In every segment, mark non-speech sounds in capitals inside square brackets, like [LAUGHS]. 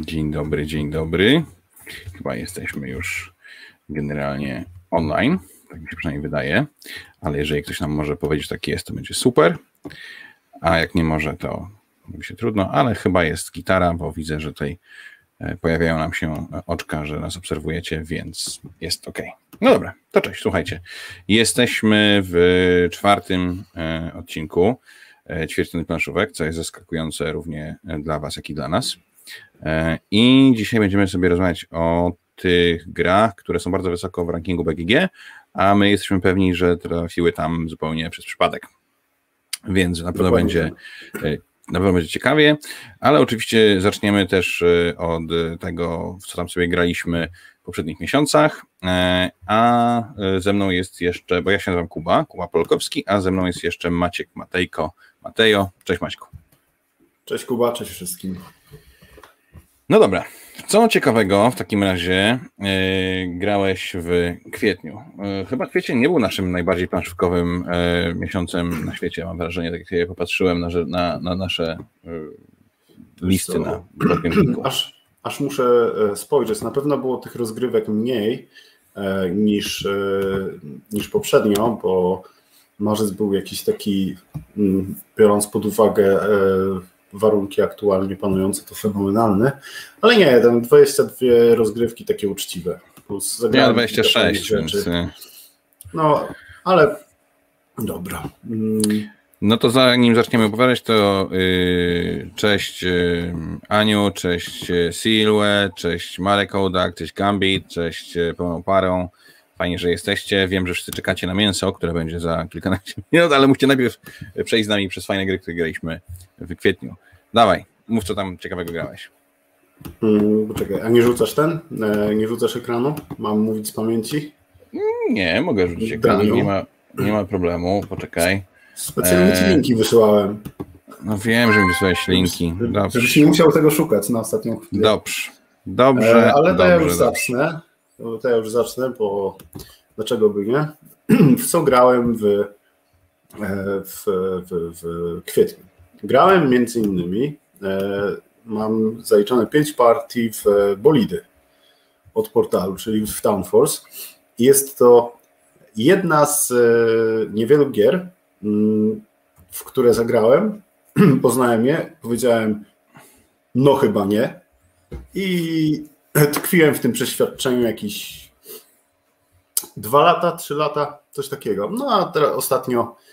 Dzień dobry, dzień dobry. Chyba jesteśmy już generalnie online, tak mi się przynajmniej wydaje, ale jeżeli ktoś nam może powiedzieć, że tak jest, to będzie super, a jak nie może, to mówi się trudno, ale chyba jest gitara, bo widzę, że tutaj e, pojawiają nam się oczka, że nas obserwujecie, więc jest ok. No dobra, to cześć, słuchajcie. Jesteśmy w czwartym e, odcinku e, ćwierćtony planszówek, co jest zaskakujące równie dla Was, jak i dla nas. I dzisiaj będziemy sobie rozmawiać o tych grach, które są bardzo wysoko w rankingu BGG, a my jesteśmy pewni, że trafiły tam zupełnie przez przypadek. Więc na pewno będzie na pewno będzie ciekawie, ale oczywiście zaczniemy też e, od tego, co tam sobie graliśmy w poprzednich miesiącach, e, a e, ze mną jest jeszcze, bo ja się nazywam Kuba, Kuba Polkowski, a ze mną jest jeszcze Maciek Matejko. Matejo, cześć Maćku. Cześć Kuba, cześć wszystkim. No dobra, co ciekawego w takim razie yy, grałeś w kwietniu? Yy, chyba kwiecień nie był naszym najbardziej planszówkowym yy, miesiącem na świecie, mam wrażenie, tak jak popatrzyłem na, na, na nasze listy Co? na aż, aż muszę spojrzeć, na pewno było tych rozgrywek mniej niż, niż poprzednio, bo marzec był jakiś taki, mm, biorąc pod uwagę warunki aktualnie panujące to fenomenalne, ale nie, tam 22 rozgrywki takie uczciwe. Plus ja 26, więc... Y. No, ale dobra. Mm. No to zanim zaczniemy opowiadać, to yy, cześć yy, Aniu, cześć y, Silwe, cześć Marek Odak, cześć Gambit, cześć y, pełną parą. Fajnie, że jesteście. Wiem, że wszyscy czekacie na mięso, które będzie za kilkanaście [LAUGHS] minut, ale musicie najpierw przejść z nami przez fajne gry, które graliśmy w kwietniu. Dawaj, mów co tam ciekawego grałeś. Hmm, poczekaj, a nie rzucasz ten? E, nie rzucasz ekranu? Mam mówić z pamięci? Nie, mogę rzucić ekranu, nie ma, nie ma problemu, poczekaj. Specjalnie ci e, linki wysyłałem. No wiem, że mi wysłałeś linki. Dobrze. Żebyś nie musiał tego szukać na ostatnią chwilę. Dobrze, dobrze. E, ale to ja już zacznę. To ja już zacznę, bo dlaczego by nie? [CLEARS THROAT] W co grałem w, w, w, w kwietniu? Grałem między innymi, e, mam zaliczone 5 partii w Bolidy od portalu, czyli w Town Force. Jest to jedna z e, niewielu gier, mm, w które zagrałem. [CLEARS THROAT] Poznałem je, powiedziałem, no chyba nie. I [CLEARS THROAT] tkwiłem w tym przeświadczeniu jakieś dwa lata, trzy lata, coś takiego. No a teraz ostatnio E,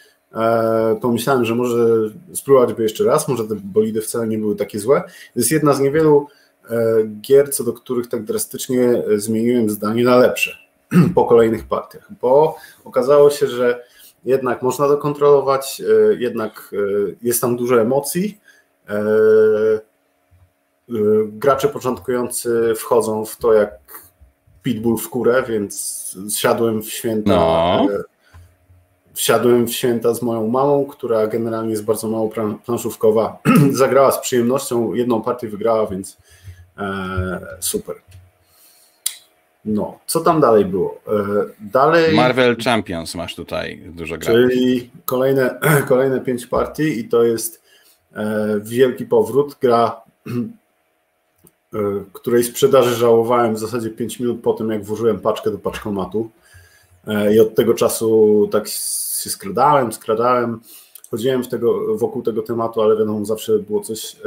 pomyślałem, że może spróbować by jeszcze raz, może te bolidy wcale nie były takie złe. To jest jedna z niewielu e, gier, co do których tak drastycznie zmieniłem zdanie na lepsze [CLEARS THROAT] po kolejnych partiach, bo okazało się, że jednak można to kontrolować, e, jednak jest tam dużo emocji. Gracze początkujący wchodzą w to jak pitbull w kurę, więc zsiadłem w święta no wsiadłem w święta z moją mamą, która generalnie jest bardzo mało planszówkowa. [CLEARS THROAT] Zagrała z przyjemnością, jedną partię wygrała, więc e, super. No, co tam dalej było? E, dalej. Marvel Champions masz tutaj dużo gra. Czyli kolejne, [CLEARS THROAT] kolejne pięć partii i to jest e, wielki powrót. Gra, której sprzedaży żałowałem w zasadzie 5 minut po tym, jak włożyłem paczkę do paczkomatu. I od tego czasu tak się skradałem, skradałem, chodziłem w tego, wokół tego tematu, ale wiadomo, zawsze było coś e,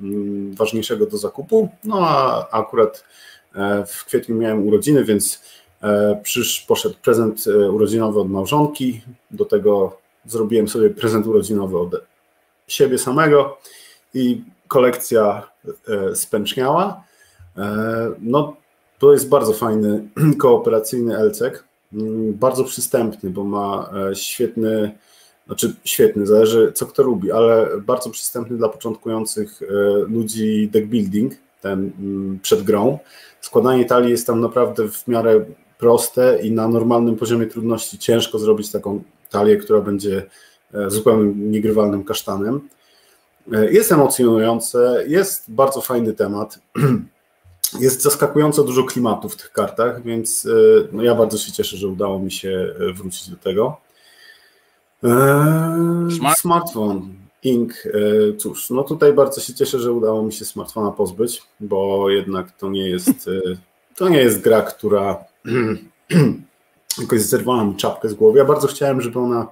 mm, ważniejszego do zakupu. No a akurat e, w kwietniu miałem urodziny, więc przysz, poszedł prezent urodzinowy od małżonki. Do tego zrobiłem sobie prezent urodzinowy od siebie samego i kolekcja spęczniała. No, to jest bardzo fajny [CLEARS THROAT] kooperacyjny LCEK. Mm, bardzo przystępny, bo ma e, świetny, znaczy świetny, zależy co kto lubi, ale bardzo przystępny dla początkujących e, ludzi deck building, ten mm, przed grą. Składanie talii jest tam naprawdę w miarę proste i na normalnym poziomie trudności ciężko zrobić taką talię, która będzie e, zupełnie niegrywalnym kasztanem. Jest emocjonujące, jest bardzo fajny temat. [CLEARS THROAT] Jest zaskakująco dużo klimatu w tych kartach, więc e, no ja bardzo się cieszę, że udało mi się e, wrócić do tego. Eee, Smart? Smartfon. Ink, e, cóż, no tutaj bardzo się cieszę, że udało mi się smartfona pozbyć, bo jednak to nie jest, e, to nie jest gra, która [CLEARS THROAT] jakoś zerwała mi czapkę z głowy. Ja bardzo chciałem, żeby ona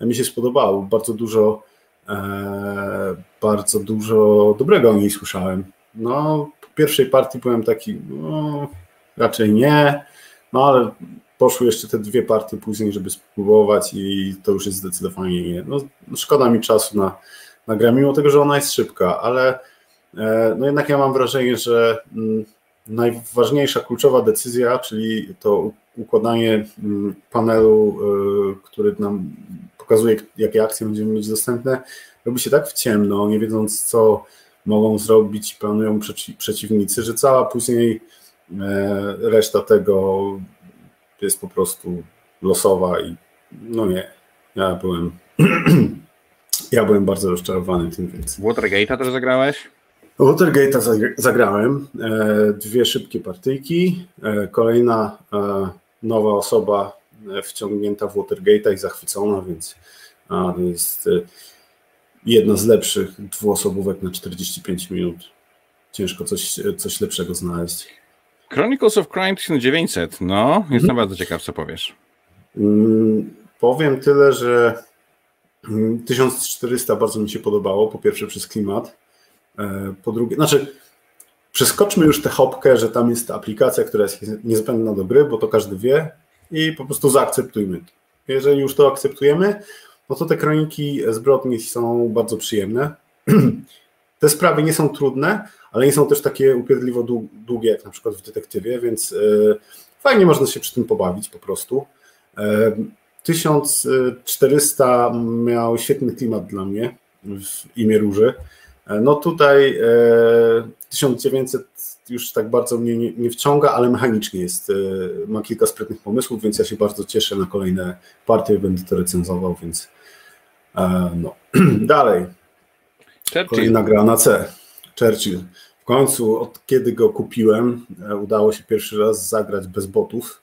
mi się spodobała. Bardzo dużo, e, bardzo dużo dobrego o niej słyszałem. No, pierwszej partii byłem taki, no, raczej nie, no ale poszły jeszcze te dwie partie później, żeby spróbować i to już jest zdecydowanie nie. No, szkoda mi czasu na, na grę, mimo tego, że ona jest szybka, ale e, no jednak ja mam wrażenie, że mm, najważniejsza, kluczowa decyzja, czyli to układanie mm, panelu, e, który nam pokazuje, jakie akcje będziemy mieć dostępne, robi się tak w ciemno, nie wiedząc, co mogą zrobić, planują przeciwnicy, że cała później e, reszta tego jest po prostu losowa i no nie, ja byłem [CLEARS THROAT] ja byłem bardzo rozczarowany tym, więc... Watergate'a też zagrałeś? Watergate'a zagrałem, e, dwie szybkie partyjki, e, kolejna nowa osoba wciągnięta w Watergate'a i zachwycona, więc to jest jedna z lepszych dwuosobówek na 45 minut. Ciężko coś, coś lepszego znaleźć. Chronicles of Crime 1900, no, jestem mhm. bardzo ciekaw, co powiesz. Mm, powiem tyle, że 1400 mm, bardzo mi się podobało, po pierwsze przez klimat, e, po drugie, znaczy przeskoczmy już tę hopkę, że tam jest aplikacja, która jest niezbędna do gry, bo to każdy wie i po prostu zaakceptujmy. Jeżeli już to akceptujemy, no to te kroniki zbrodni są bardzo przyjemne. [CLEARS THROAT] Te sprawy nie są trudne, ale nie są też takie upierdliwo długie, jak na przykład w detektywie, więc e, fajnie można się przy tym pobawić po prostu. 1400 e, miał świetny klimat dla mnie w imię Róży. E, no tutaj 1900 już tak bardzo mnie nie, nie, wciąga, ale mechanicznie jest, ma kilka sprytnych pomysłów, więc ja się bardzo cieszę na kolejne partie, będę to recenzował, więc no. [CLEARS THROAT] Dalej. Churchill. Kolejna gra na C. Churchill. W końcu, od kiedy go kupiłem, e, udało się pierwszy raz zagrać bez botów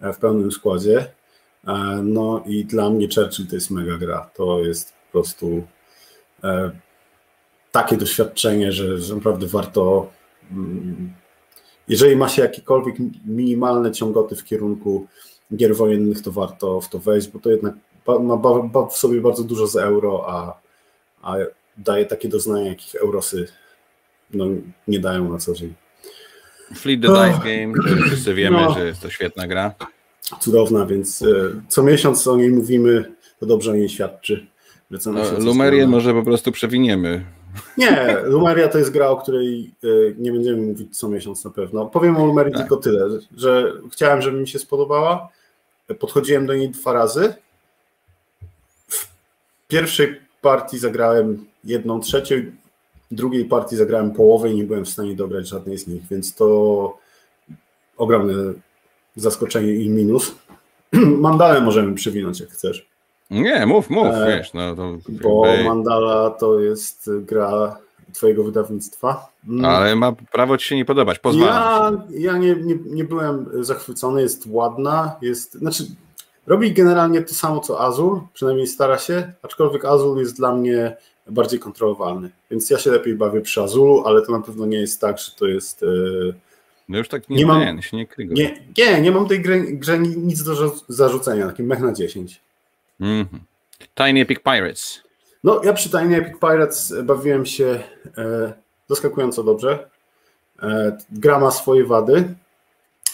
e, w pełnym składzie. E, no i dla mnie Churchill to jest mega gra. To jest po prostu takie doświadczenie, że, że naprawdę warto. Mm, jeżeli ma się jakiekolwiek minimalne ciągoty w kierunku gier wojennych, to warto w to wejść, bo to jednak ma w sobie bardzo dużo z euro, a, a daje takie doznania, jakich eurosy no, nie dają na co dzień. Fleet the Dice Game, wszyscy wiemy, no, że jest to świetna gra. Cudowna, więc e, co miesiąc o niej mówimy, to dobrze o niej świadczy. No, Lumerię może po prostu przewiniemy. Nie, Lumeria to jest gra, o której e, nie będziemy mówić co miesiąc na pewno. Powiem o Lumerii tak. tylko tyle, że chciałem, żeby mi się spodobała. Podchodziłem do niej dwa razy. Pierwszej partii zagrałem jedną trzecią, drugiej partii zagrałem połowę i nie byłem w stanie dograć żadnej z nich, więc to ogromne zaskoczenie i minus. [CLEARS THROAT] Mandalę możemy przywinąć, jak chcesz. Nie, mów, mów, e, wiesz. No, to bo jakby... Mandala to jest gra twojego wydawnictwa. Mm. Ale ma prawo ci się nie podobać, pozwalam. Ja, ja nie, nie, nie byłem zachwycony, jest ładna, jest, znaczy robi generalnie to samo co Azul, przynajmniej stara się, aczkolwiek Azul jest dla mnie bardziej kontrolowalny. Więc ja się lepiej bawię przy Azulu, ale to na pewno nie jest tak, że to jest. Yy... No już tak nie, nie mam, nie, nie, nie, nie, nie mam tej grze, grze nic do zarzucenia, taki mech na 10. Mm -hmm. Tiny Epic Pirates. No, ja przy Tiny Epic Pirates bawiłem się e, zaskakująco dobrze. E, gra ma swoje wady,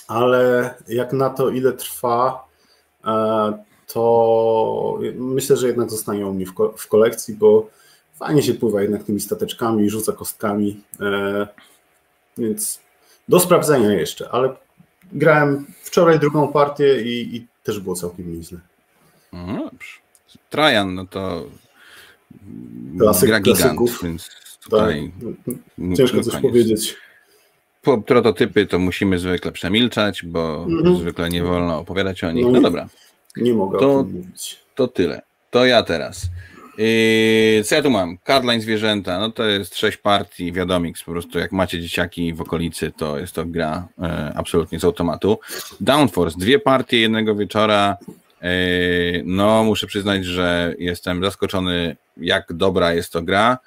ale jak na to, ile trwa, e, to myślę, że jednak zostanie u mnie w, ko w kolekcji, bo fajnie się pływa jednak tymi stateczkami, rzuca kostkami, e, więc do sprawdzenia jeszcze, ale grałem wczoraj drugą partię i, i też było całkiem nieźle. No dobrze. Trajan, no to Klasyk, gra gigant, klasyków. więc tutaj tak. ciężko coś powiedzieć. Po prototypy to musimy zwykle przemilczać, bo mhm. zwykle nie wolno opowiadać o nich. No, no dobra. Nie mogę to, o tym mówić. To tyle. To ja teraz. Yy, co ja tu mam? Cardline Zwierzęta, no to jest sześć partii, wiadomix, po prostu jak macie dzieciaki w okolicy, to jest to gra e, absolutnie z automatu. Downforce, dwie partie jednego wieczora, No, muszę przyznać, że jestem zaskoczony, jak dobra jest to gra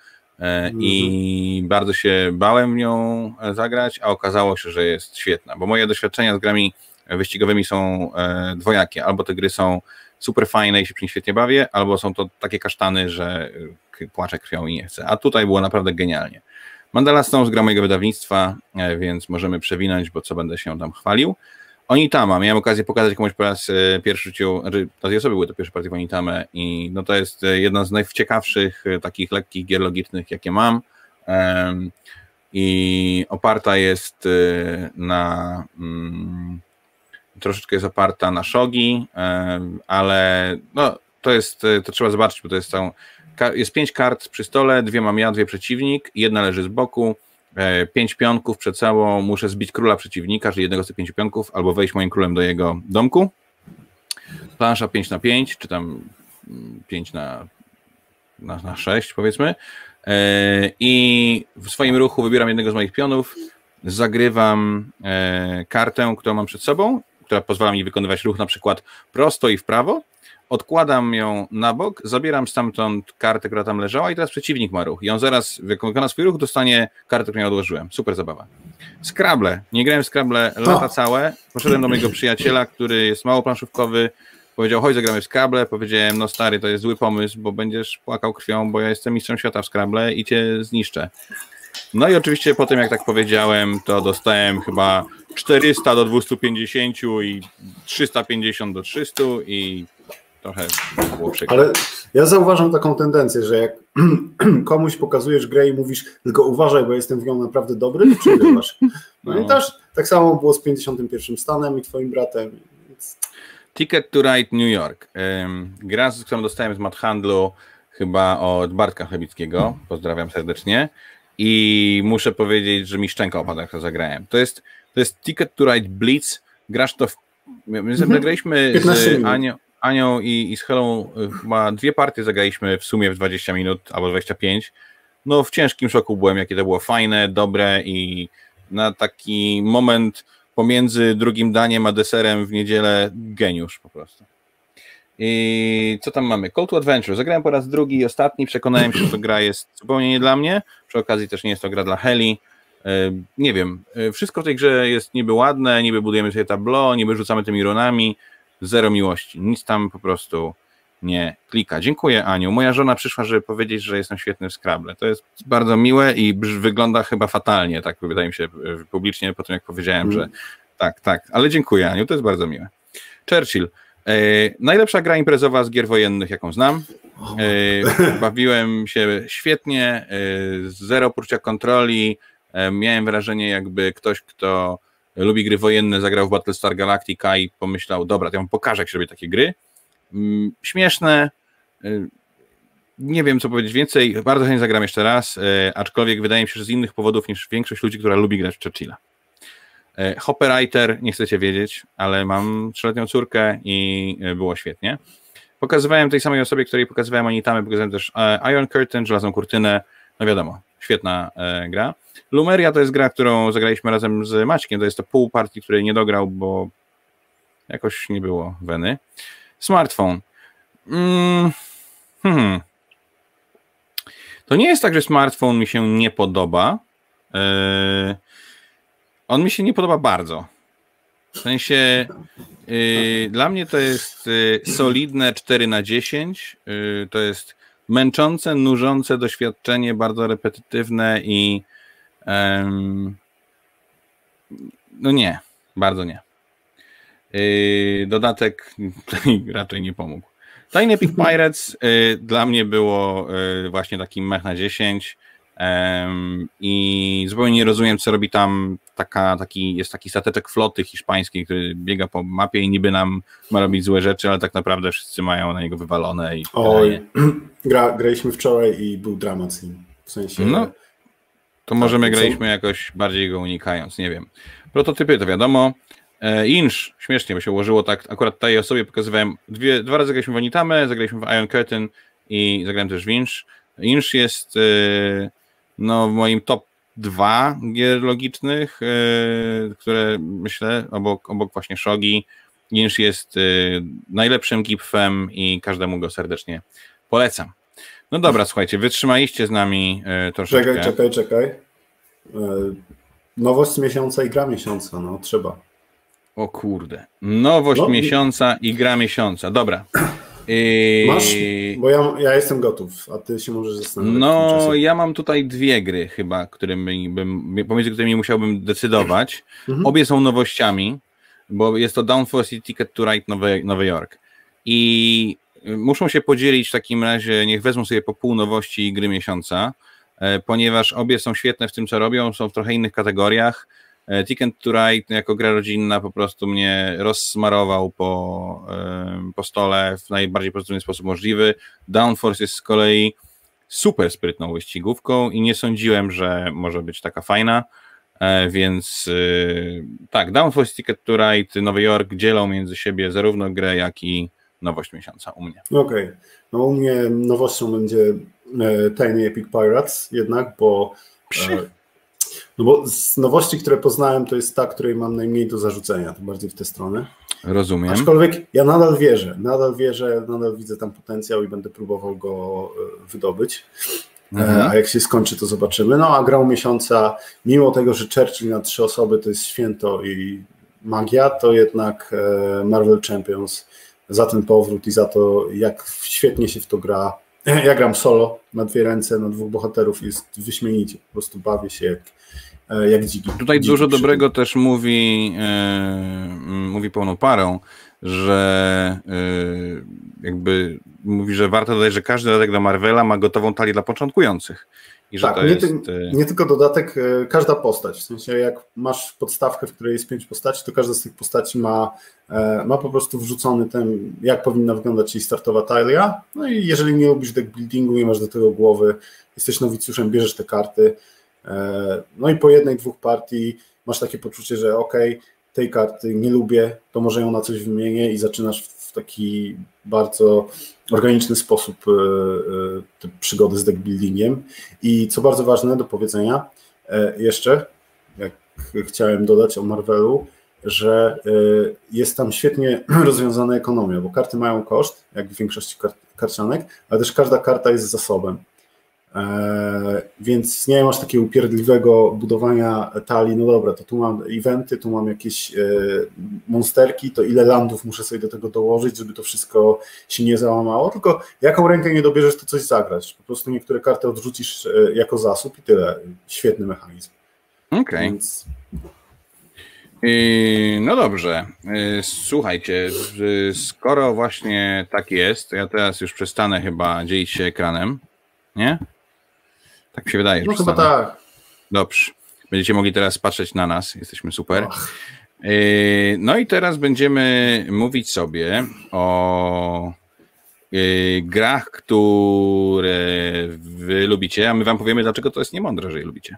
i mhm. bardzo się bałem nią zagrać, a okazało się, że jest świetna, bo moje doświadczenia z grami wyścigowymi są dwojakie. Albo te gry są super fajne i się przy nich świetnie bawię, albo są to takie kasztany, że płaczę krwią i nie chcę. A tutaj było naprawdę genialnie. Mandala Stones gra mojego wydawnictwa, e, więc możemy przewinąć, bo co będę się tam chwalił. Onitama, miałem okazję pokazać komuś po raz e, pierwszy znaczy to dwie osoby były to pierwsze partie w i no to jest e, jedna z najciekawszych takich lekkich gier logicznych, jakie mam. I oparta jest na mm, troszeczkę jest oparta na shogi, ale no to jest, to trzeba zobaczyć, bo to jest całą jest pięć kart przy stole, dwie mam ja, dwie przeciwnik, jedna leży z boku, e, pięć pionków przed całą, muszę zbić króla przeciwnika, czyli jednego z tych pięciu pionków, albo wejść moim królem do jego domku. Plansza 5 na 5, czy tam 5 na, na, na 6 powiedzmy. E, I w swoim ruchu wybieram jednego z moich pionów, zagrywam e, kartę, którą mam przed sobą, która pozwala mi wykonywać ruch na przykład prosto i w prawo odkładam ją na bok, zabieram stamtąd kartę, która tam leżała i teraz przeciwnik ma ruch. I on zaraz, wykona swój ruch, dostanie kartę, którą ja odłożyłem. Super zabawa. Scrabble. Nie grałem w Scrabble lata całe. Poszedłem do mojego przyjaciela, który jest mało planszówkowy. Powiedział, chodź zagramy w Scrabble. Powiedziałem, no stary, to jest zły pomysł, bo będziesz płakał krwią, bo ja jestem mistrzem świata w Scrabble i cię zniszczę. No i oczywiście po tym, jak tak powiedziałem, to dostałem chyba 400 do 250 i 350 do 300 i trochę było przykre. Ale ja zauważam taką tendencję, że jak [CLEARS THROAT] komuś pokazujesz grę i mówisz tylko uważaj, bo jestem w nią naprawdę dobry, to przegrywasz. Pamiętasz? [LAUGHS] No. Tak samo było z 51 Stanem i twoim bratem. Ticket to Ride New York. Gra, którą dostałem z Mat Handlu chyba od Bartka Chlebickiego. Pozdrawiam serdecznie. I muszę powiedzieć, że mi szczęka opada, jak to zagrałem. To jest, to jest Ticket to Ride Blitz. Grasz to w... My mhm. zagraliśmy z Anią, Anią i, i z Helą y, chyba dwie partie zagraliśmy w sumie w 20 minut albo 25. No w ciężkim szoku byłem, jakie to było fajne, dobre i na taki moment pomiędzy drugim daniem a deserem w niedzielę geniusz po prostu. I co tam mamy? Call to Adventure. Zagrałem po raz drugi i ostatni. Przekonałem się, że to gra jest zupełnie nie dla mnie. Przy okazji też nie jest to gra dla Heli. Y, nie wiem. Y, wszystko w tej grze jest niby ładne, niby budujemy sobie tablo, niby rzucamy tymi runami zero miłości, nic tam po prostu nie klika. Dziękuję Aniu. Moja żona przyszła, żeby powiedzieć, że jestem świetny w Scrabble. To jest bardzo miłe i wygląda chyba fatalnie, tak wydaje mi się publicznie po tym, jak powiedziałem, mm. że tak, tak, ale dziękuję Aniu, to jest bardzo miłe. Churchill. E, najlepsza gra imprezowa z gier wojennych, jaką znam. E, [LAUGHS] bawiłem się świetnie, e, zero poczucia kontroli. E, miałem wrażenie, jakby ktoś, kto lubi gry wojenne, zagrał w Battlestar Galactica i pomyślał, dobra, to ja wam pokażę, jak się robi takie gry. Mm, śmieszne, y, nie wiem, co powiedzieć więcej, bardzo chętnie zagram jeszcze raz, y, aczkolwiek wydaje mi się, że z innych powodów niż większość ludzi, która lubi grać w Churchilla. Y, Hopperwriter, nie chcecie wiedzieć, ale mam trzyletnią córkę i było świetnie. Pokazywałem tej samej osobie, której pokazywałem Anitamy, pokazywałem też Iron Curtain, żelazną kurtynę, no wiadomo, świetna gra. Lumeria to jest gra, którą zagraliśmy razem z Maćkiem. To jest to pół partii, której nie dograł, bo jakoś nie było weny. Smartfon. Mm, hmm. To nie jest tak, że smartfon mi się nie podoba. Yy, on mi się nie podoba bardzo. W sensie yy, dla mnie to jest yy, solidne 4 na 10. Yy, to jest męczące, nużące doświadczenie, bardzo repetytywne i no nie, bardzo nie. Yy, dodatek [LAUGHS] raczej nie pomógł. Tiny Epic Pirates yy, dla mnie było yy, właśnie takim mech na 10 i zupełnie nie rozumiem, co robi tam taka, taki, jest taki stateczek floty hiszpańskiej, który biega po mapie i niby nam ma robić złe rzeczy, ale tak naprawdę wszyscy mają na niego wywalone. I Oj, [CLEARS THROAT] gra, graliśmy wczoraj i był dramat z nim. W sensie... No, to może my graliśmy jakoś bardziej go unikając, nie wiem. Prototypy to wiadomo. E, Inch, śmiesznie by się ułożyło tak, akurat tej osobie pokazywałem, dwie, dwa razy zagraliśmy w Onitamę, zagraliśmy w Iron Curtain i zagrałem też w Inch. Inch jest e, no, w moim top dwa gier logicznych, e, które myślę, obok, obok właśnie Shogi, Ginsz jest najlepszym gipfem i każdemu go serdecznie polecam. No dobra, słuchajcie, wytrzymaliście z nami troszeczkę. Czekaj, czekaj, czekaj. Nowość miesiąca i gra miesiąca, no trzeba. O kurde. Nowość no, miesiąca i gra miesiąca. Dobra. I... Masz, bo ja, ja jestem gotów, a ty się możesz zastanowić. No, ja mam tutaj dwie gry chyba, którymi bym, pomiędzy którymi musiałbym decydować. Mhm. Obie są nowościami, bo jest to Downforce i Ticket to Ride Nowy, Nowy Jork. I muszą się podzielić w takim razie, niech wezmą sobie po pół nowości i gry miesiąca, e, ponieważ obie są świetne w tym, co robią, są w trochę innych kategoriach Ticket to Ride jako gra rodzinna po prostu mnie rozsmarował po, po stole w najbardziej pozytywny sposób możliwy. Downforce jest z kolei super sprytną wyścigówką i nie sądziłem, że może być taka fajna, e, więc e, tak, Downforce Ticket to Ride Nowy Jork dzielą między siebie zarówno grę, jak i nowość miesiąca u mnie. Okej, okay. no u mnie nowością będzie Tiny Epic Pirates jednak, bo Przy. No bo z nowości, które poznałem, to jest ta, której mam najmniej do zarzucenia, to bardziej w tę stronę. Rozumiem. Aczkolwiek ja nadal wierzę, nadal wierzę, nadal widzę tam potencjał i będę próbował go e, wydobyć. E, mhm. A jak się skończy, to zobaczymy. No a grał miesiąca, mimo tego, że Churchill na trzy osoby to jest święto i magia, to jednak e, Marvel Champions za ten powrót i za to, jak świetnie się w to gra. [CLEARS THROAT] Ja gram solo na dwie ręce, na dwóch bohaterów, jest wyśmienicie. Po prostu bawię się jak, jak dziki. Tutaj dziki dużo dobrego też mówi, e, mówi pełną parą, że e, jakby mówi, że warto dodać, że każdy dodatek do Marvela ma gotową talię dla początkujących. I że tak, to nie, jest... ty, nie tylko dodatek, każda postać. W sensie, jak masz podstawkę, w której jest pięć postaci, to każda z tych postaci ma, ma po prostu wrzucony ten, jak powinna wyglądać jej startowa talia. No i jeżeli nie lubisz deck buildingu, nie masz do tego głowy, jesteś nowicjuszem, bierzesz te karty, E, no i po jednej, dwóch partii masz takie poczucie, że ok, tej karty nie lubię, to może ją na coś wymienię i zaczynasz w taki bardzo organiczny sposób e, e, przygody z deckbuildingiem. I co bardzo ważne do powiedzenia jeszcze, jak chciałem dodać o Marvelu, że jest tam świetnie [CLEARS THROAT] rozwiązana ekonomia, bo karty mają koszt, jak w większości karcianek, ale też każda karta jest zasobem. E, więc nie masz takiego upierdliwego budowania talii, no dobra, to tu mam eventy, tu mam jakieś e, monsterki, to ile landów muszę sobie do tego dołożyć, żeby to wszystko się nie załamało, tylko jaką rękę nie dobierzesz, to coś zagrać. Po prostu niektóre karty odrzucisz e, jako zasób i tyle. Świetny mechanizm. Okej. Okay. Więc... No dobrze, słuchajcie, skoro właśnie tak jest, to ja teraz już przestanę chyba dzielić się ekranem, nie? Tak mi się wydaje. No chyba tak. Dobrze. Będziecie mogli teraz patrzeć na nas. Jesteśmy super. Yy, no i teraz będziemy mówić sobie o yy, grach, które wy lubicie, a my wam powiemy, dlaczego to jest niemądre, że je lubicie.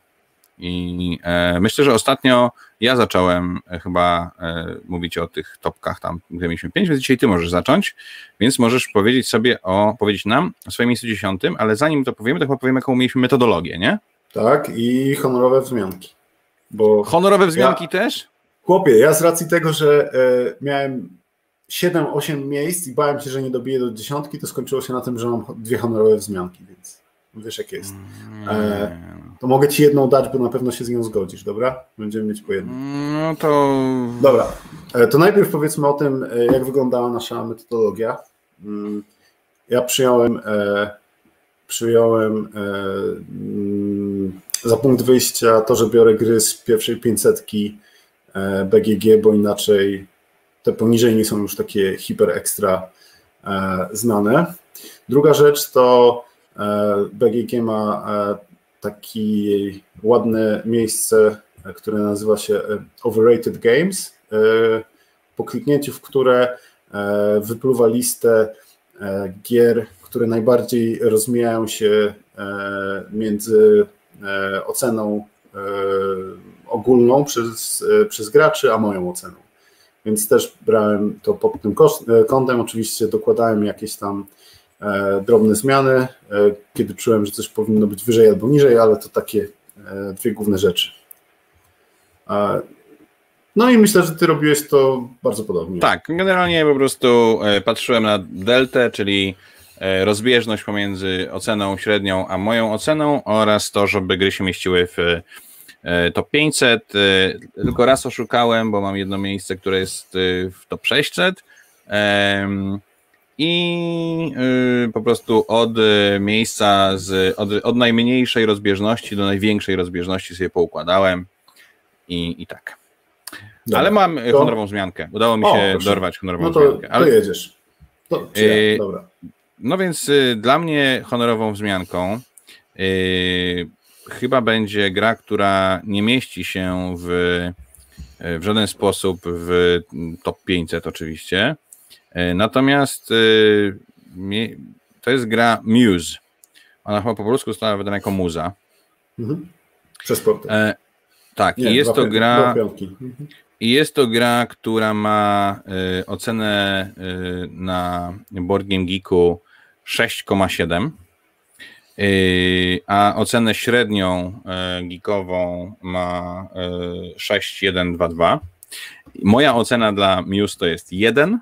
I e, myślę, że ostatnio ja zacząłem e, chyba e, mówić o tych topkach tam, gdzie mieliśmy pięć, więc dzisiaj ty możesz zacząć, więc możesz powiedzieć sobie o, powiedzieć nam o swoim miejscu dziesiątym, ale zanim to powiemy, to chyba powiemy, jaką mieliśmy metodologię, nie? Tak, i honorowe wzmianki. Bo honorowe wzmianki ja, też? Chłopie, ja z racji tego, że e, miałem 7-8 miejsc i bałem się, że nie dobiję do dziesiątki, to skończyło się na tym, że mam dwie honorowe wzmianki, więc wiesz jak jest. E, to mogę ci jedną dać, bo na pewno się z nią zgodzisz, dobra? Będziemy mieć po jednej. No to. Dobra. E, to najpierw powiedzmy o tym, e, jak wyglądała nasza metodologia. Mm, ja przyjąłem, e, przyjąłem mm, za punkt wyjścia to, że biorę gry z pierwszej 500 BGG, bo inaczej te poniżej nie są już takie hiper ekstra znane. Druga rzecz to BGG ma takie ładne miejsce, które nazywa się e, Overrated Games, e, po kliknięciu w które e, wypluwa listę gier, które najbardziej rozmijają się między oceną ogólną przez, przez graczy, a moją oceną. Więc też brałem to pod tym kątem. Oczywiście dokładałem jakieś tam E, drobne zmiany, e, kiedy czułem, że coś powinno być wyżej albo niżej, ale to takie e, dwie główne rzeczy. No i myślę, że ty robiłeś to bardzo podobnie. Tak, generalnie po prostu e, patrzyłem na deltę, czyli e, rozbieżność pomiędzy oceną średnią a moją oceną oraz to, żeby gry się mieściły w e, top 500. Tylko raz oszukałem, bo mam jedno miejsce, które jest w top 600 i po prostu od miejsca z, od, od najmniejszej rozbieżności do największej rozbieżności sobie poukładałem i, i tak. Dobra, ale mam to... honorową zmiankę. Udało mi się o, dorwać honorową no to, zmiankę. Ale... To jedziesz. To, ja? Dobra. No więc y, dla mnie honorową wzmianką y, chyba będzie gra, która nie mieści się w, y, w żaden sposób w top 500 oczywiście. Y, natomiast y, to jest gra Muse. Ona chyba po polsku została wydana jako muza. Mhm. Przez portal. E, tak, nie, i jest to gra. Mhm. I jest to gra, która ma y, ocenę y, na Board Game Geeku 6,7, y, a ocenę średnią geekową ma y, 6,122. Moja ocena dla Muse to jest 1,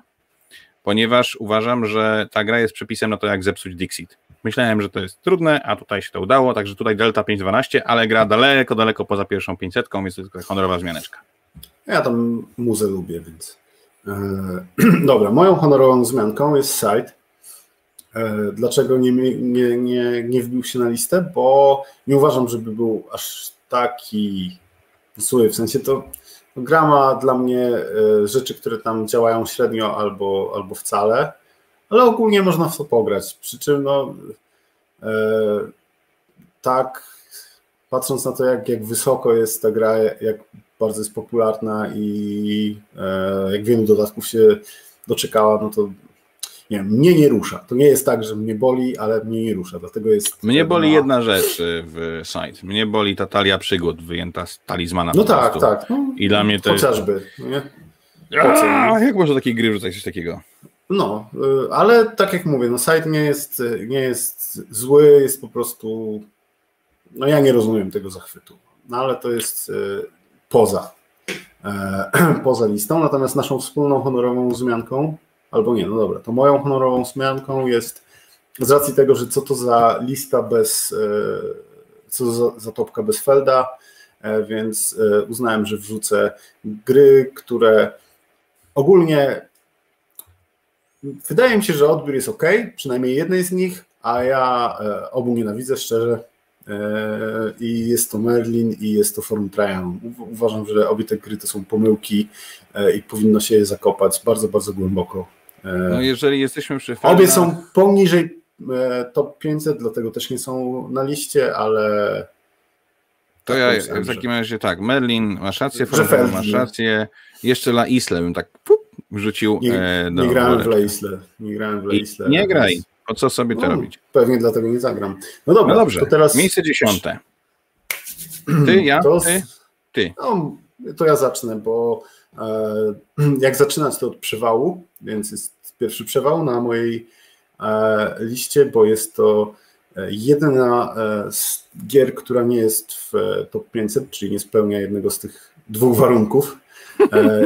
ponieważ uważam, że ta gra jest przepisem na to, jak zepsuć Dixit. Myślałem, że to jest trudne, a tutaj się to udało, także tutaj Delta 512, ale gra daleko, daleko poza pierwszą 500, więc to jest tylko honorowa zmianeczka. Ja tam muzę lubię, więc. E, [CLEARS THROAT] dobra, moją honorową zmianką jest site. E, dlaczego nie, nie, nie, nie wbił się na listę? Bo nie uważam, żeby był aż taki zły. W sensie to gra ma dla mnie e, rzeczy, które tam działają średnio albo, albo wcale, ale ogólnie można w to pograć. Przy czym no, tak, patrząc na to, jak, jak wysoko jest ta gra, jak bardzo jest popularna i e, jak wielu dodatków się doczekała, no to nie wiem, mnie nie rusza. To nie jest tak, że mnie boli, ale mnie nie rusza, dlatego jest... Mnie boli jedna rzecz y, w site. Mnie boli ta talia przygód wyjęta z talizmana. No tak, prostu. tak. No, I dla mnie to Chociażby. Jest... Nie? A, jak można takiej gry rzucać coś takiego? No, y, ale tak jak mówię, no site nie jest, nie jest zły, jest po prostu... No ja nie rozumiem tego zachwytu. No ale to jest y, poza, e, [CLEARS THROAT] poza listą. Natomiast naszą wspólną honorową wzmianką, albo nie, no dobra, to moją honorową wzmianką jest z racji tego, że co to za lista bez, e, co za, za topka bez Felda, e, więc uznałem, że wrzucę gry, które ogólnie wydaje mi się, że odbiór jest ok, przynajmniej jednej z nich, a ja obu nienawidzę szczerze, E, i jest to Merlin i jest to Forum Trajan. Uważam, że obie te gry to są pomyłki e, i powinno się je zakopać bardzo, bardzo głęboko. E, no jeżeli jesteśmy przy. Obie są poniżej top 500, dlatego też nie są na liście, ale to tak ja w takim razie tak, Merlin, masz rację, masz rację, jeszcze La Isle bym tak pup, wrzucił nie, do nie grałem w La Isle, nie grałem w La Isle. Nie graj, po co sobie to no, robić? Pewnie dlatego nie zagram. No dobra, no dobrze, to teraz... miejsce dziesiąte. Ty, ja, to... ty, ty. No, to ja zacznę, bo e, [CLEARS THROAT] jak zaczynać to od przewału, więc jest pierwszy przewał na mojej e, liście, bo jest to e, jedyna e, z gier, która nie jest w e, top 500, czyli nie spełnia jednego z tych dwóch warunków. E,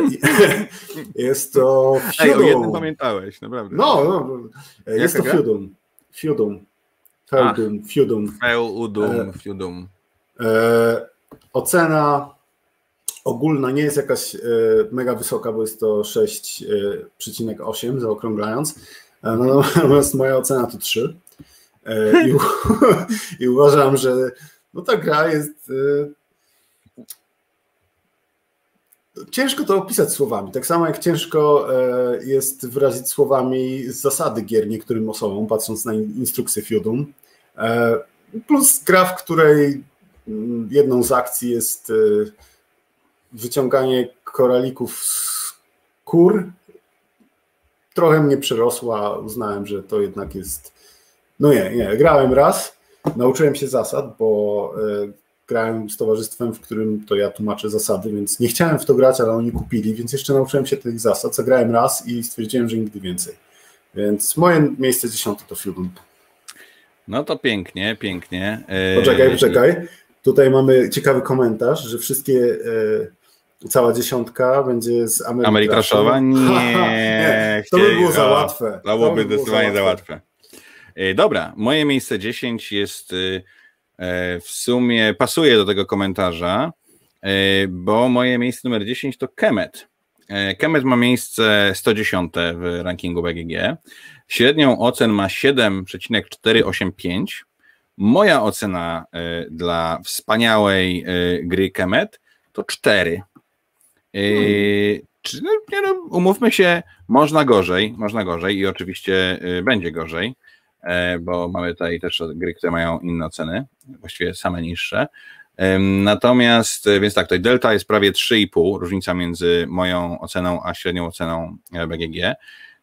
[LAUGHS] jest to Feudum. Ej, o jednym pamiętałeś, naprawdę. No, no jest Jaka to Feudum. Feudum. Feudum, Feudum. Feudum, Feudum. E, ocena ogólna nie jest jakaś e, mega wysoka, bo jest to 6,8 zaokrąglając. Natomiast moja ocena to 3. I, [LAUGHS] I uważam, że no ta gra jest Ciężko to opisać słowami. Tak samo jak ciężko e, jest wyrazić słowami zasady gier niektórym osobom, patrząc na instrukcję Fiodum. E, plus gra, w której mm, jedną z akcji jest e, wyciąganie koralików z kur. Trochę mnie przerosła. Uznałem, że to jednak jest. No nie, nie. Grałem raz, nauczyłem się zasad, bo grałem z towarzystwem, w którym to ja tłumaczę zasady, więc nie chciałem w to grać, ale oni kupili, więc jeszcze nauczyłem się tych zasad. Zagrałem raz i stwierdziłem, że nigdy więcej. Więc moje miejsce dziesiąte to Feudum. No to pięknie, pięknie. Poczekaj, poczekaj. Tutaj mamy ciekawy komentarz, że wszystkie cała dziesiątka będzie z Ameryki Ameritraszowa? [LAUGHS] Nie, to by było za łatwe. To byłoby zdecydowanie za łatwe. E, dobra, moje miejsce 10 jest e, e, w sumie, pasuje do tego komentarza, bo moje miejsce numer 10 to Kemet. Kemet ma miejsce 110 w rankingu BGG. Średnią ocen ma 7,485. Moja ocena dla wspaniałej gry Kemet to 4. Hmm. Czy, no, no, umówmy się, można gorzej, można gorzej i oczywiście będzie gorzej. E, bo mamy tutaj też gry, które mają inne ceny, właściwie same niższe. Natomiast, e, więc tak, tutaj delta jest prawie 3,5, różnica między moją oceną a średnią oceną e, BGG.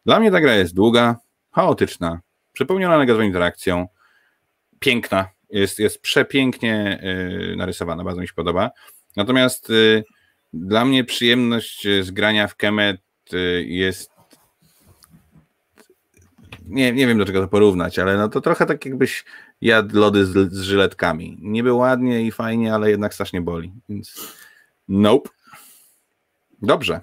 Dla mnie ta gra jest długa, chaotyczna, przepełniona negatywną interakcją, piękna, jest, jest przepięknie narysowana, bardzo mi się podoba. Natomiast dla mnie przyjemność z grania w Kemet jest nie, nie wiem do czego to porównać, ale no to trochę tak jakbyś jadł lody z, z żyletkami. Niby ładnie i fajnie, ale jednak strasznie boli. Więc nope. Dobrze.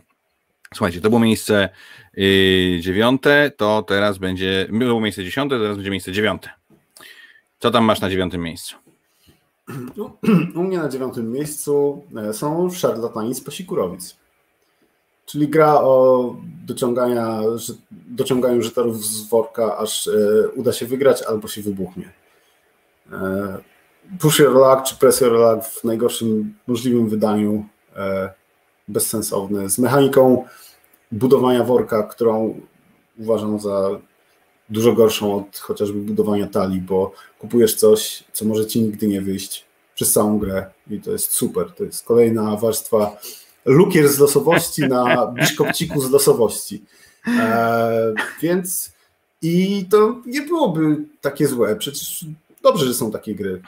Słuchajcie, to było miejsce yy, dziewiąte, to teraz będzie, było miejsce dziesiąte, teraz będzie miejsce dziewiąte. Co tam masz na dziewiątym miejscu? [CLEARS THROAT] U mnie na dziewiątym miejscu e, są szarlatani z Pasikurowic. Czyli gra o dociągania, dociąganiu żetorów z worka, aż e, uda się wygrać albo się wybuchnie. E, push your luck czy press your luck w najgorszym możliwym wydaniu bezsensowny, z mechaniką budowania worka, którą uważam za dużo gorszą od chociażby budowania talii, bo kupujesz coś, co może ci nigdy nie wyjść przez całą grę i to jest super. To jest kolejna warstwa lukier z losowości na [LAUGHS] biszkopciku z losowości. E, więc i to nie byłoby takie złe. Przecież dobrze, że są takie gry.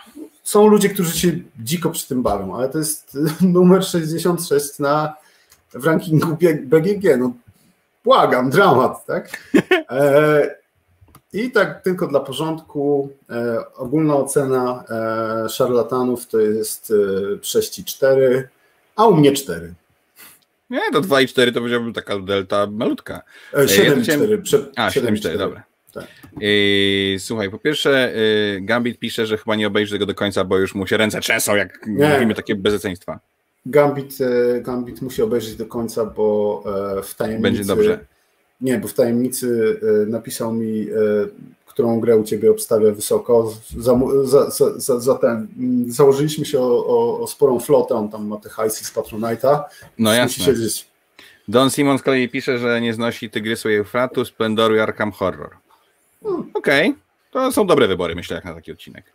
Są ludzie, którzy się dziko przy tym bawią, ale to jest [LAUGHS] numer 66 na, w rankingu BGG. No, błagam, dramat, tak? E, I tak tylko dla porządku, e, ogólna ocena e, szarlatanów to jest e, 6,4, a u mnie 4. Nie, to 2,4 to powiedziałbym taka delta malutka. 7,4. E, Prze- A, 7,4, dobra. Tak. słuchaj, po pierwsze, y, Gambit pisze, że chyba nie obejrzy tego do końca, bo już mu się ręce trzęsą, jak nie. mówimy takie bezeceństwa. Gambit, e, Gambit musi obejrzeć do końca, bo e, w tajemnicy. Będzie dobrze. Nie, bo w tajemnicy napisał mi którą grę u Ciebie obstawia wysoko. Za, za, za, za ten, założyliśmy się o, o, o, sporą flotę, on tam ma te hajsy z Patronite'a. No jasne. Don Simon z kolei pisze, że nie znosi Tygrysu i Eufratu, Splendoru i Arkham Horror. Hmm. Okej, okay. to są dobre wybory, myślę, jak na taki odcinek.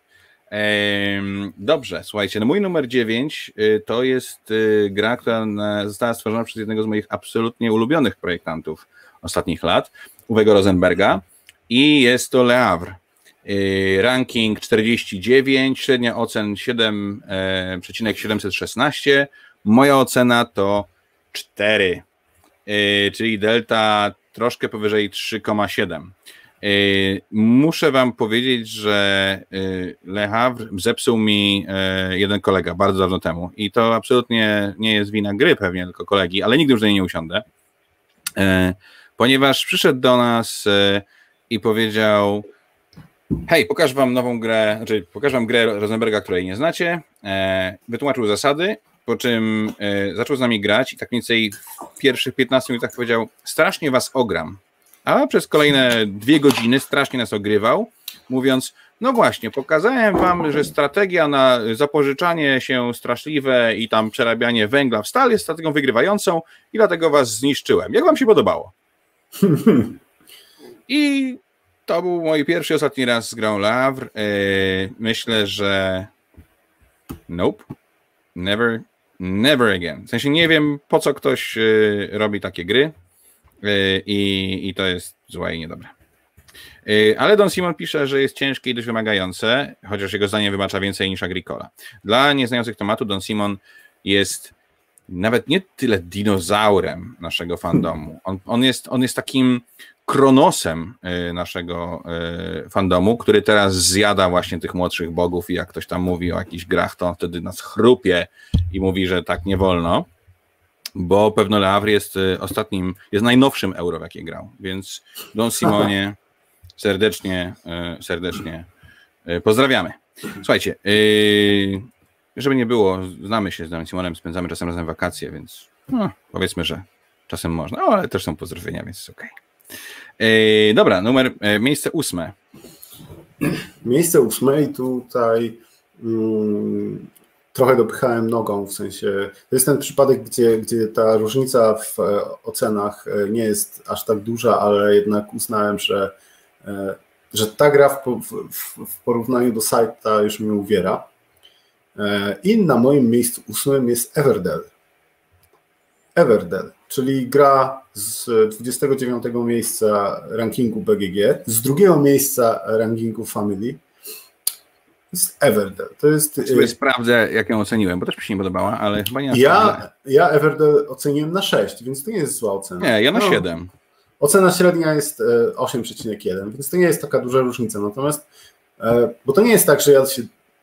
Ehm, dobrze, słuchajcie, no mój numer 9 y, to jest y, gra, która została stworzona przez jednego z moich absolutnie ulubionych projektantów ostatnich lat, Uwego Rosenberga i jest to Le Havre. Y, ranking 49, średnia ocen 7,716. E, Moja ocena to 4, y, czyli delta troszkę powyżej 3,7. Y, muszę Wam powiedzieć, że Le Havre zepsuł mi e, jeden kolega bardzo dawno temu i to absolutnie nie jest wina gry pewnie, tylko kolegi, ale nigdy już do niej nie usiądę, e, ponieważ przyszedł do nas i powiedział: Hej, pokażę wam nową grę, znaczy pokażę wam grę Rosenberga, której nie znacie. E, wytłumaczył zasady, po czym e, zaczął z nami grać i tak mniej więcej w pierwszych 15 minutach powiedział: Strasznie was ogram. A przez kolejne dwie godziny strasznie nas ogrywał, mówiąc: No właśnie, pokazałem wam, że strategia na zapożyczanie się straszliwe i tam przerabianie węgla w stal jest strategią wygrywającą i dlatego was zniszczyłem. Jak wam się podobało? [LAUGHS] I to był mój pierwszy ostatni raz z grą Lavr. E, myślę, że nope, never, never again. W sensie nie wiem, po co ktoś e, robi takie gry e, i, i to jest złe i niedobre. Ale Don Simon pisze, że jest ciężkie i dość wymagające, chociaż jego zdanie wybacza więcej niż Agricola. Dla nieznających tematu Don Simon jest nawet nie tyle dinozaurem naszego fandomu. On, on, jest, on jest takim kronosem y, naszego y, fandomu, który teraz zjada właśnie tych młodszych bogów i jak ktoś tam mówi o jakichś grach, to on wtedy nas chrupie i mówi, że tak nie wolno. bo pewno Le Havre jest y, ostatnim, jest najnowszym euro, w jakie grał, więc Don Simonie [LAUGHS] serdecznie, serdecznie pozdrawiamy. Słuchajcie, żeby nie było, znamy się z Simonem, spędzamy czasem razem wakacje, więc no, powiedzmy, że czasem można, no, ale też są pozdrowienia, więc jest okej. Okay. Dobra, numer, miejsce ósme. Miejsce ósme i tutaj mm, trochę dopychałem nogą, w sensie to jest ten przypadek, gdzie, gdzie ta różnica w e, ocenach e, nie jest aż tak duża, ale jednak uznałem, że, e, że ta gra w, w, w porównaniu do Sajta już mnie uwiera. I na moim miejscu ósmym jest Everdell. Everdell, czyli gra z 29 miejsca rankingu BGG, z drugiego miejsca rankingu Family, jest Everdell. To jest. Y, sprawdzę, jak ją oceniłem, bo też mi się nie podobała, ale chyba nie Ja, ja Everdell oceniłem na 6, więc to nie jest zła ocena. Nie, ja na no, 7. Ocena średnia jest 8,1, e, więc to nie jest taka duża różnica. Natomiast, e, bo to nie jest tak, że ja się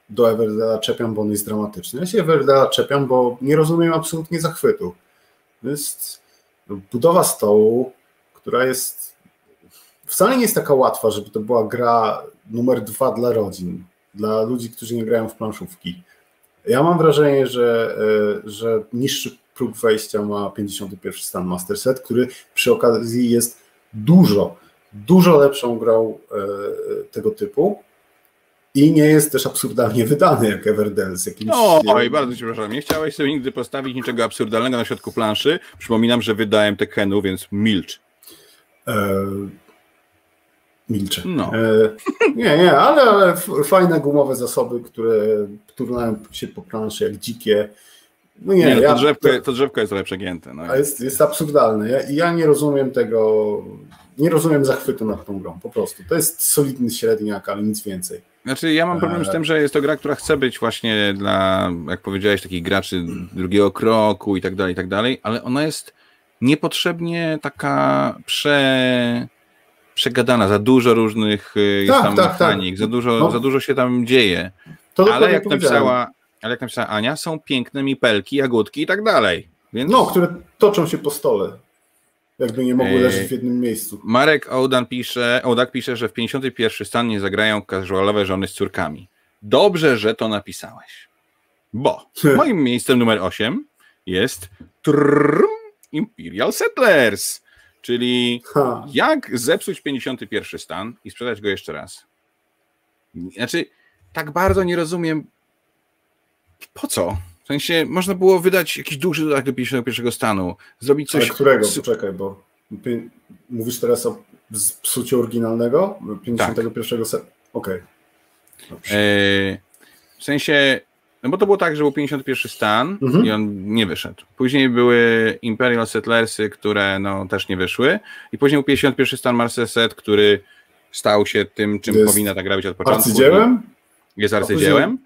do Everdella czepiam, bo on jest dramatyczny. Ja się Everdella czepiam, bo nie rozumiem absolutnie zachwytu. To jest budowa stołu, która jest wcale nie jest taka łatwa, żeby to była gra numer dwa dla rodzin dla ludzi, którzy nie grają w planszówki. Ja mam wrażenie, że, e, że niższy próg wejścia ma 51 stan Master Set, który przy okazji jest dużo, dużo lepszą grą e, tego typu. I nie jest też absurdalnie wydany jak Everdell z jakimś... Oj, bardzo cię przepraszam. Nie chciałeś sobie nigdy postawić niczego absurdalnego na środku planszy. Przypominam, że wydałem Tekkenu, więc milcz. E, milczę. No. E, nie, nie, ale, ale fajne gumowe zasoby, które turnają się po planszy jak dzikie. No nie, nie no to, ja, drzewko, to, drzewko jest lepsze gięte. No. Jest, jest absurdalne. Ja, ja nie rozumiem tego, nie rozumiem zachwytu nad tą grą, po prostu. To jest solidny średniak, ale nic więcej. Znaczy, ja mam problem z tym, że jest to gra, która chce być właśnie dla, jak powiedziałeś, takich graczy drugiego kroku i tak dalej, i tak dalej, ale ona jest niepotrzebnie taka prze przegadana, za dużo różnych y, jest tak, tam tak, tak. mechanik, tak. Za, dużo, no. za dużo się tam dzieje. To ale jak napisała, ale jak napisała Ania, są piękne mipelki, jagódki i tak dalej. Więc... No, które toczą się po stole. Jakby nie mogły leżeć w jednym miejscu. Marek Ołdan pisze, Ołdak pisze, że w 51 stan nie zagrają casualowe żony z córkami. Dobrze, że to napisałeś. Bo [LAUGHS] moim miejscem numer 8 jest trrr, Imperial Settlers. Czyli ha. jak zepsuć 51 stan i sprzedać go jeszcze raz? Znaczy, tak bardzo nie rozumiem, po co? W sensie, można było wydać jakiś duży dodatek do 51 stanu, zrobić coś... Ale którego? Poczekaj, bo mówisz teraz o psuciu oryginalnego? 51 tak. Okej. Okay. E, w sensie, no bo to było tak, że był 51 stan mhm. i on nie wyszedł. Później były Imperial Settlersy, które no, też nie wyszły. I później był 51 stan Marseset, który stał się tym, czym jest powinna ta gra być od początku. Arcydziełem? Jest arcydziełem.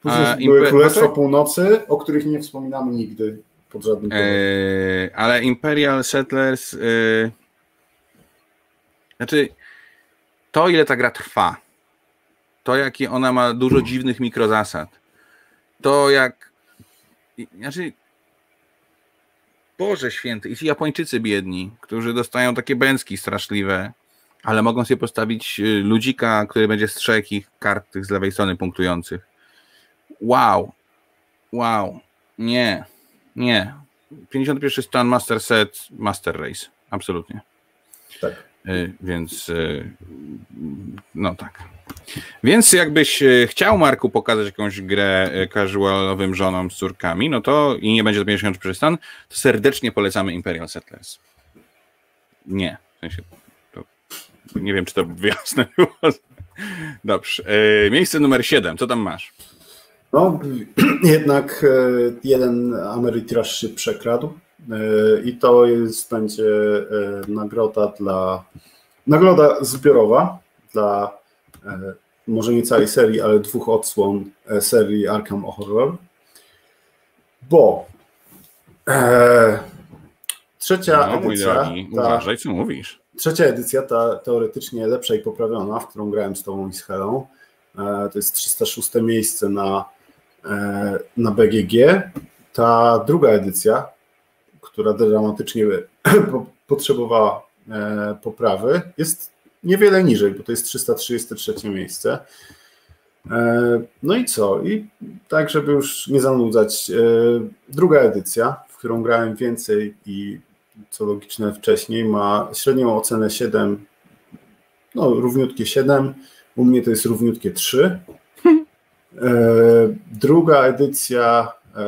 Później, były Królestwa Północy, o których nie wspominamy nigdy pod żadnym eee, Ale Imperial Settlers... Yy... Znaczy, to ile ta gra trwa, to jakie ona ma dużo dziwnych mikrozasad, to jak. Znaczy. Boże święty, i ci Japończycy biedni, którzy dostają takie bęcki straszliwe, ale mogą sobie postawić y, ludzika, który będzie strzegł ich kart tych z lewej strony punktujących. Wow. Wow. Nie. Nie. 51 stan Master Set, Master Race. Absolutnie. Tak. Y, więc y, no tak. Więc jakbyś e, chciał, Marku, pokazać jakąś grę e, casualowym żonom z córkami, no to i nie będzie to 53 stan, to serdecznie polecamy Imperial Settlers. Nie. W sensie, nie wiem, czy to [LAUGHS] jasne było. Dobrze. E, miejsce numer 7. Co tam masz? No, [CLEARS THROAT] jednak jeden Ameritrash się przekradł i to jest, będzie nagroda dla nagroda zbiorowa dla E, może nie całej serii, ale dwóch odsłon e, serii Arkham Horror, bo e, trzecia no, edycja... Drogi, ta, uważaj, co mówisz. Trzecia edycja, ta teoretycznie lepsza i poprawiona, w którą grałem z Tobą i z Helą, e, to jest 306 miejsce na, e, na BGG. Ta druga edycja, która dramatycznie [CLEARS THROAT] potrzebowała poprawy, jest niewiele niżej, bo to jest 333 miejsce. No i co? I tak, żeby już nie zanudzać, druga edycja, w którą grałem więcej i co logiczne wcześniej, ma średnią ocenę 7, no równiutkie 7, u mnie to jest równiutkie 3. E, druga edycja, e,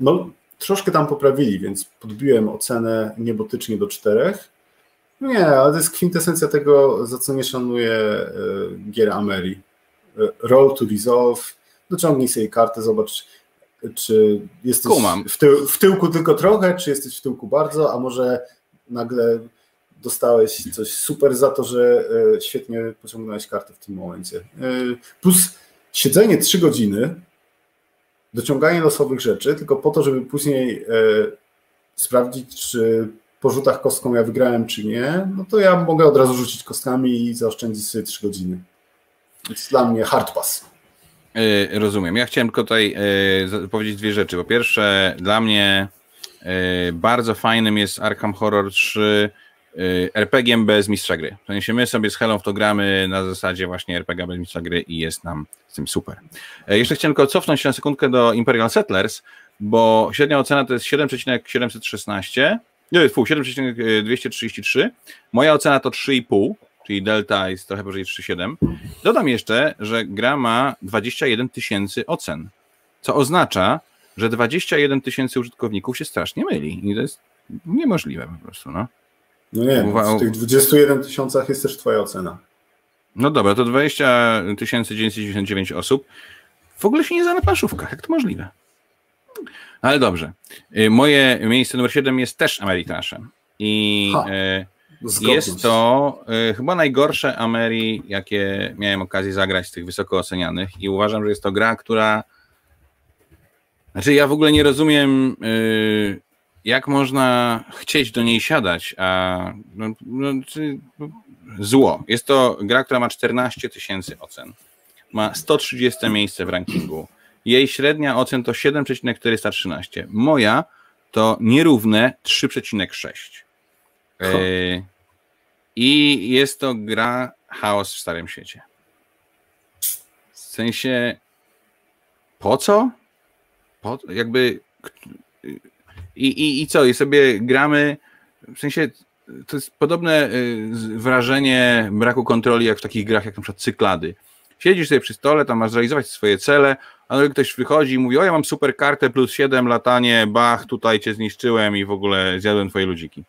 no troszkę tam poprawili, więc podbiłem ocenę niebotycznie do 4. No nie, ale to jest kwintesencja tego, za co nie szanuję e, gier Ameri. Roll to resolve, dociągnij sobie kartę, zobacz czy jesteś w, tył, w, tyłku tylko trochę, czy jesteś w tyłku bardzo, a może nagle dostałeś coś super za to, że świetnie pociągnąłeś kartę w tym momencie. Plus siedzenie trzy godziny, dociąganie losowych rzeczy, tylko po to, żeby później e, sprawdzić, czy po rzutach kostką ja wygrałem, czy nie, no to ja mogę od razu rzucić kostkami i zaoszczędzić sobie trzy godziny. Więc dla mnie hard pass. Yy, rozumiem. Ja chciałem tylko tutaj yy, powiedzieć dwie rzeczy. Po pierwsze, dla mnie bardzo fajnym jest Arkham Horror 3 RPG bez mistrza gry. W sensie my sobie z Helą w to gramy na zasadzie właśnie RPG bez mistrza gry i jest nam z tym super. Jeszcze chciałem tylko cofnąć się na sekundkę do Imperial Settlers, bo średnia ocena to jest 7,716, nie, 7,233. Moja ocena to 3,5 czyli delta jest trochę powyżej 3,7. Dodam jeszcze, że gra ma 21 tysięcy ocen, co oznacza, że 21 tysięcy użytkowników się strasznie myli i to jest niemożliwe po prostu, no. No nie, w tych 21 tysiącach jest też twoja ocena. No dobra, to 20 999 osób w ogóle się nie zna na planszówkach, jak to możliwe? Ale dobrze. Y, moje miejsce numer 7 jest też Ameritraszem i e, Zgodność. Jest to y, chyba najgorsze Ameri, jakie miałem okazję zagrać z tych wysoko ocenianych i uważam, że jest to gra, która znaczy ja w ogóle nie rozumiem y, jak można chcieć do niej siadać, a no, no, zło. Jest to gra, która ma 14 tysięcy ocen. Ma 130 miejsce w rankingu. Jej średnia ocen to 7,413. Moja to nierówne 3,6. I jest to gra chaos w Starym Świecie. W sensie, po co? Po, jakby. I, i, I co? I sobie gramy. W sensie, to jest podobne y, wrażenie braku kontroli, jak w takich grach, jak na przykład cyklady. Siedzisz sobie przy stole, tam masz zrealizować swoje cele, a ktoś wychodzi i mówi: O, ja mam super kartę plus 7 latanie, bach, tutaj cię zniszczyłem i w ogóle zjadłem twoje ludziki.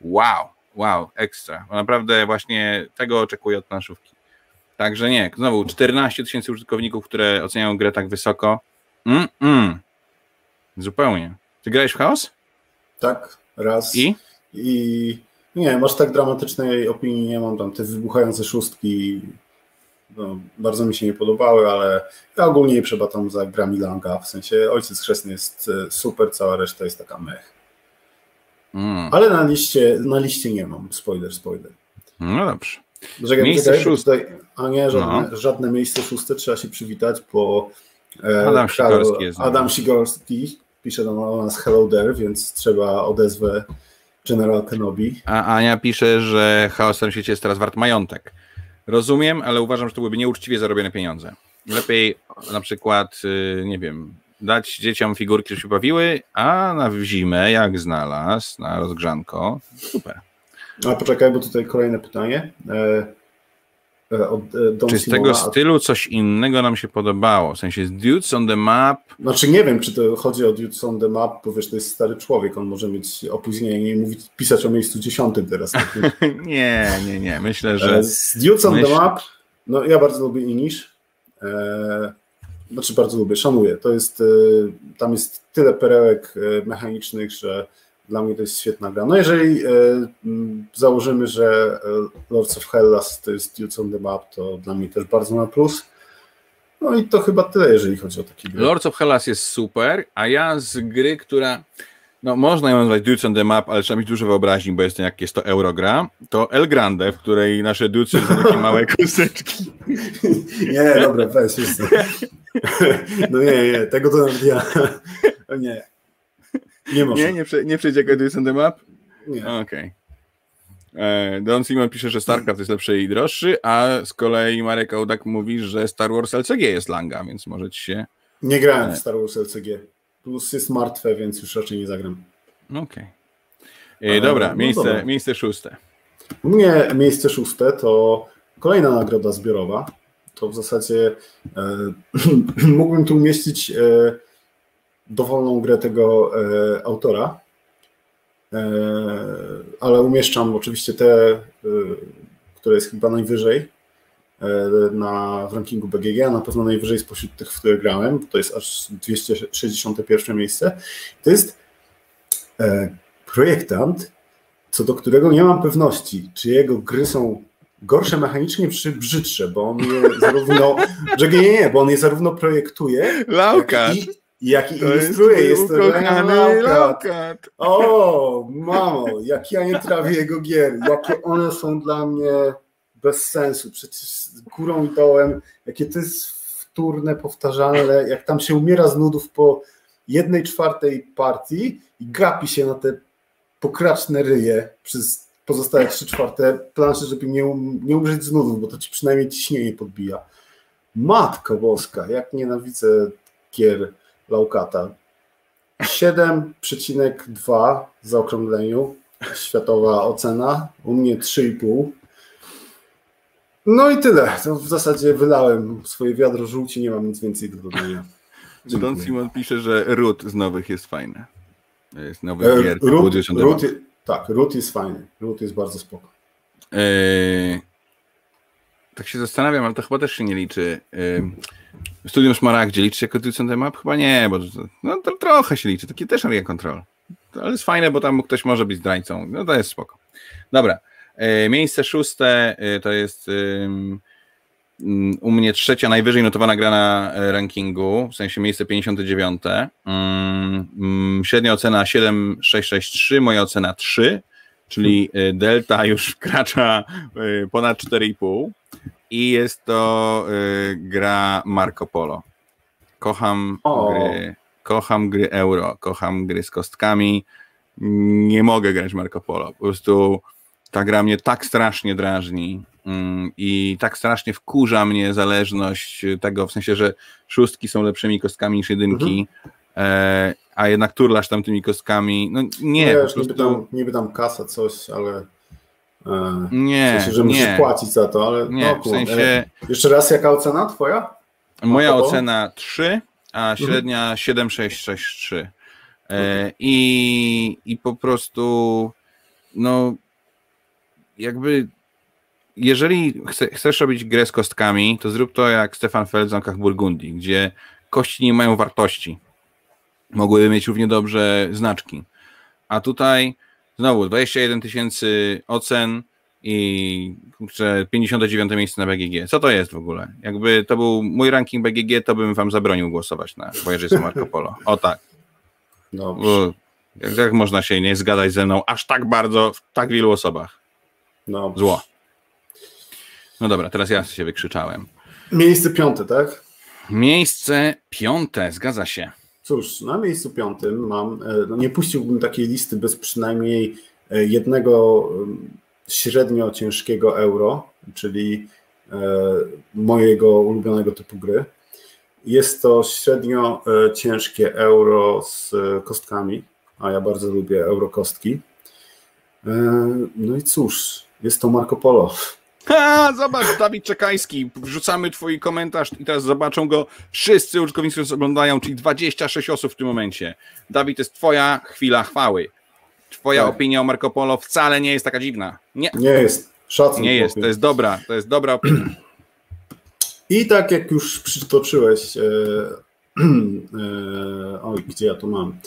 Wow wow, ekstra. Naprawdę właśnie tego oczekuję od planszówki. Także nie, znowu 14 tysięcy użytkowników, które oceniają grę tak wysoko. Mm, mm. Zupełnie. Ty grałeś w chaos? Tak, raz. I? I nie, masz tak dramatycznej opinii nie mam tam. Te wybuchające szóstki no, bardzo mi się nie podobały, ale ja ogólnie nie przebatam za grami Langa. W sensie Ojciec Chrzestny jest e, super, cała reszta jest taka mech. Mm. Ale na liście, na liście nie mam. Spoiler, spoiler. No dobrze. Czekaj, miejsce szóste. a nie, żadne, no. żadne miejsce szóste. Trzeba się przywitać, bo e, Adam Sikorski jest. Adam Sikorski pisze do nas hello there, więc trzeba odezwę General Kenobi. A Ania pisze, że chaos w tym świecie jest teraz wart majątek. Rozumiem, ale uważam, że to byłyby nieuczciwie zarobione pieniądze. Lepiej na przykład, y, nie wiem, dać dzieciom figurki, żeby się bawiły, a na zimę, jak znalazł, na rozgrzanko, super. A poczekaj, bo tutaj kolejne pytanie. E, Don czy z tego stylu coś innego nam się podobało? W sensie z Dudes on the Map? Znaczy nie wiem, czy to chodzi o Dudes on the Map, bo wiesz, to jest stary człowiek, on może mieć opóźnienie i mówić, pisać o miejscu dziesiątym teraz. [LAUGHS] nie, nie, nie. Myślę, że... Z Dudes on Myśl... the Map, no ja bardzo lubię Inish znaczy bardzo lubię, szanuję. To jest, tam jest tyle perełek mechanicznych, że dla mnie to jest świetna gra. No jeżeli mm, założymy, że Lords of Hellas to jest Dudes on the Map, to dla mnie też bardzo na plus. No i to chyba tyle, jeżeli chodzi o takie gry. Lords of Hellas jest super, a ja z gry, która no można ją nazwać Dudes on the Map, ale trzeba mieć dużo wyobraźni, bo jest to jak jest to Eurogra, to El Grande, w której nasze dudes są takie [LAUGHS] małe kosteczki. Nie, dobra, weź. [LAUGHS] No nie, nie, tego to nawet ja. [LAUGHS] Nie. Nie może. Nie, nie, prze, nie przejdzie on the Map? Nie. Okej. Okay. E, Don Simon pisze, że StarCraft jest lepszy i droższy, a z kolei Marek Audak mówi, że Star Wars LCG jest langa, więc może ci się... Nie grałem w Star Wars LCG. Plus jest martwe, więc już raczej nie zagram. Okej. Okay. E, dobra, no miejsce, dobra. miejsce szóste. U mnie miejsce szóste to kolejna nagroda zbiorowa. To w zasadzie e, [CLEARS THROAT] mógłbym tu umieścić e, dowolną grę tego e, autora, e, ale umieszczam oczywiście te, e, które jest chyba najwyżej na, w rankingu BGG, a na pewno najwyżej spośród tych, w które grałem. To jest aż 261 miejsce. To jest projektant, co do którego nie mam pewności, czy jego gry są gorsze mechanicznie czy brzydsze, bo on je zarówno, [LAUGHS] że nie, nie, bo on je zarówno projektuje, Laukat. jak i, jak i ilustruje. Jest to laukat. O, mamo, jak ja nie trawię jego gier, jakie one są dla mnie bez sensu, przecież górą i dołem, jakie to jest wtórne, powtarzalne, jak tam się umiera z nudów po jednej czwartej partii i gapi się na te pokraczne ryje przez pozostałe trzy czwarte plansze, żeby nie, um, nie umrzeć z nudów, bo to ci przynajmniej ciśnienie podbija. Matko boska, jak nienawidzę gier Laukata. 7,2 w zaokrągleniu, światowa ocena, u mnie 3,5. No i tyle. To w zasadzie wylałem swoje wiadro żółci, nie mam nic więcej do dodania. Don Simon pisze, że Root z nowych jest fajny. Jest nowy e, gier. Root, Root, tak, Root jest fajny. Root jest bardzo spoko. Eee, tak się zastanawiam, ale to chyba też się nie liczy. Eee, Studium Smaragdzie liczy się jako Map? Chyba nie, bo no, to trochę się liczy. Taki też area control. Ale jest fajne, bo tam ktoś może być zdrajcą. No to jest spoko. Dobra. Eee, miejsce szóste e, to jest u mnie trzecia najwyżej notowana gra na e, rankingu, w sensie miejsce 59. Mm, średnia ocena 7,663, moja ocena 3, czyli e, delta już [LAUGHS] wkracza e, ponad 4,5 i jest to gra Marco Polo. Kocham o. gry, kocham gry euro, kocham gry z kostkami. Nie mogę grać Marco Polo. Po prostu ta gra mnie tak strasznie drażni mm, i tak strasznie wkurza mnie zależność tego, w sensie, że szóstki są lepszymi kostkami niż jedynki, mhm. E, a jednak turlasz tam tymi kostkami, no nie. Wiesz, prostu... niby, tam, niby tam kasa, coś, ale nie, w sensie, że musisz płacić za to, ale nie, no, w sensie... E, jeszcze raz, jaka ocena twoja? Moja ocena 3, a mhm. średnia mhm. 7663. E, i, I po prostu no jakby jeżeli chce, chcesz robić grę z kostkami, to zrób to jak Stefan Feld w Zamkach Burgundii, gdzie kości nie mają wartości. Mogłyby mieć równie dobrze znaczki. A tutaj znowu 21 tysięcy ocen i kurczę, 59 miejsce na BGG. Co to jest w ogóle? Jakby to był mój ranking BGG, to bym wam zabronił głosować na Voyagersy Marco Polo. O tak. Dobrze. Jak, jak można się nie zgadać ze mną aż tak bardzo w tak wielu osobach? No. Zło. No dobra, teraz ja się wykrzyczałem. Miejsce piąte, tak? Miejsce piąte, zgadza się. Cóż, na miejscu piątym mam, e, no nie puściłbym takiej listy bez przynajmniej e, jednego średnio ciężkiego euro, czyli e, mojego ulubionego typu gry. Jest to średnio ciężkie euro z kostkami, a ja bardzo lubię eurokostki. No i cóż, jest to Marco Polo. Ha, zobacz, Dawid Czekański, wrzucamy twój komentarz i teraz zobaczą go wszyscy użytkownicy, którzy oglądają, czyli 26 osób w tym momencie. Dawid, to jest twoja chwila chwały. Twoja tak. opinia o Marco Polo wcale nie jest taka dziwna. Nie, nie jest. Szacunek. Nie jest, to jest dobra, to jest dobra opinia. I tak jak już przytoczyłeś, e, [CLEARS THROAT] oj, gdzie ja to mam?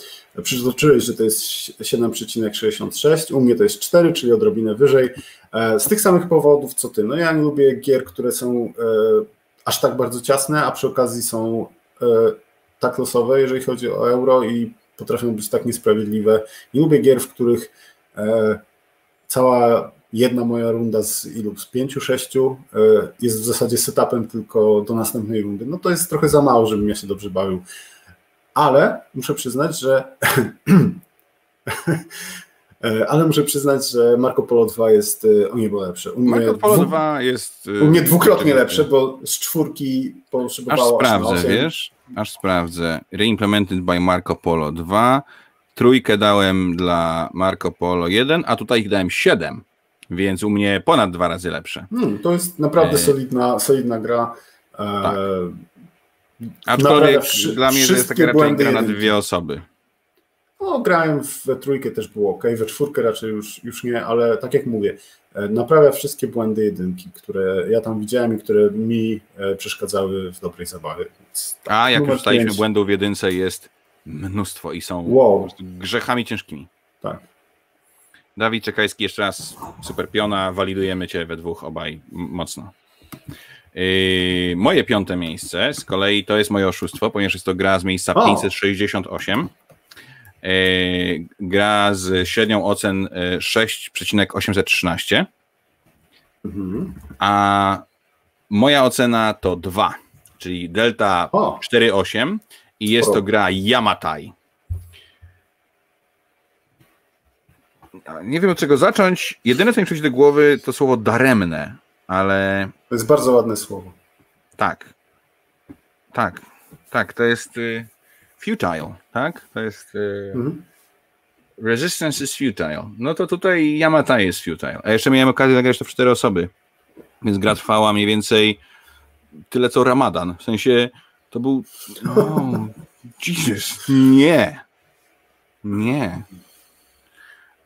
Przytoczyłeś, że to jest 7,66, u mnie to jest 4, czyli odrobinę wyżej. E, z tych samych powodów co ty. No ja nie lubię gier, które są e, aż tak bardzo ciasne, a przy okazji są e, tak losowe, jeżeli chodzi o euro i potrafią być tak niesprawiedliwe. Nie lubię gier, w których cała jedna moja runda z ilu? Z pięciu, sześciu jest w zasadzie setupem tylko do następnej rundy. No to jest trochę za mało, żebym ja się dobrze bawił ale muszę przyznać, że [CLEARS THROAT] E, ale muszę przyznać, że Marco Polo 2 jest o niebo lepsze. U mnie Marco Polo dwu... 2 jest. U mnie dwukrotnie lepsze, bo z czwórki potrzebowało. Aż sprawdzę, wiesz? Aż sprawdzę. Reimplemented by Marco Polo 2. Trójkę dałem dla Marco Polo 1, a tutaj ich dałem 7, więc u mnie ponad dwa razy lepsze. Hmm, to jest naprawdę e... solidna, solidna gra. E... Tak. Aczkolwiek dla mnie to jest taka raczej gra na dwie osoby. No, grałem w trójkę też było ok, we czwórkę raczej już, już nie, ale tak jak mówię, e, naprawia wszystkie błędy jedynki, które ja tam widziałem i które mi e, przeszkadzały w dobrej zabawie. A jak już staliśmy błędów w jedynce jest mnóstwo i są wow. grzechami ciężkimi. Tak. Dawid Czekajski, jeszcze raz super piona, walidujemy cię we dwóch obaj mocno. Yy, moje piąte miejsce z kolei to jest moje oszustwo, ponieważ jest to gra z miejsca o. 568. Yy, gra z średnią ocen 6,813. Yy, mhm. A moja ocena to 2, czyli delta 4,8 i jest to gra Yamatai. Nie wiem od czego zacząć. Jedyne co mi przychodzi do głowy to słowo daremne, ale. To jest bardzo ładne słowo. Tak. Tak. Tak, to jest y, futile, tak? To jest. Y, mhm. Resistance is futile. No to tutaj Yamatai jest futile. A jeszcze miałem okazję zagrać to w cztery osoby. Więc gra trwała mniej więcej tyle co Ramadan. W sensie to był. [LAUGHS] Oh, Jesus, nie. Nie.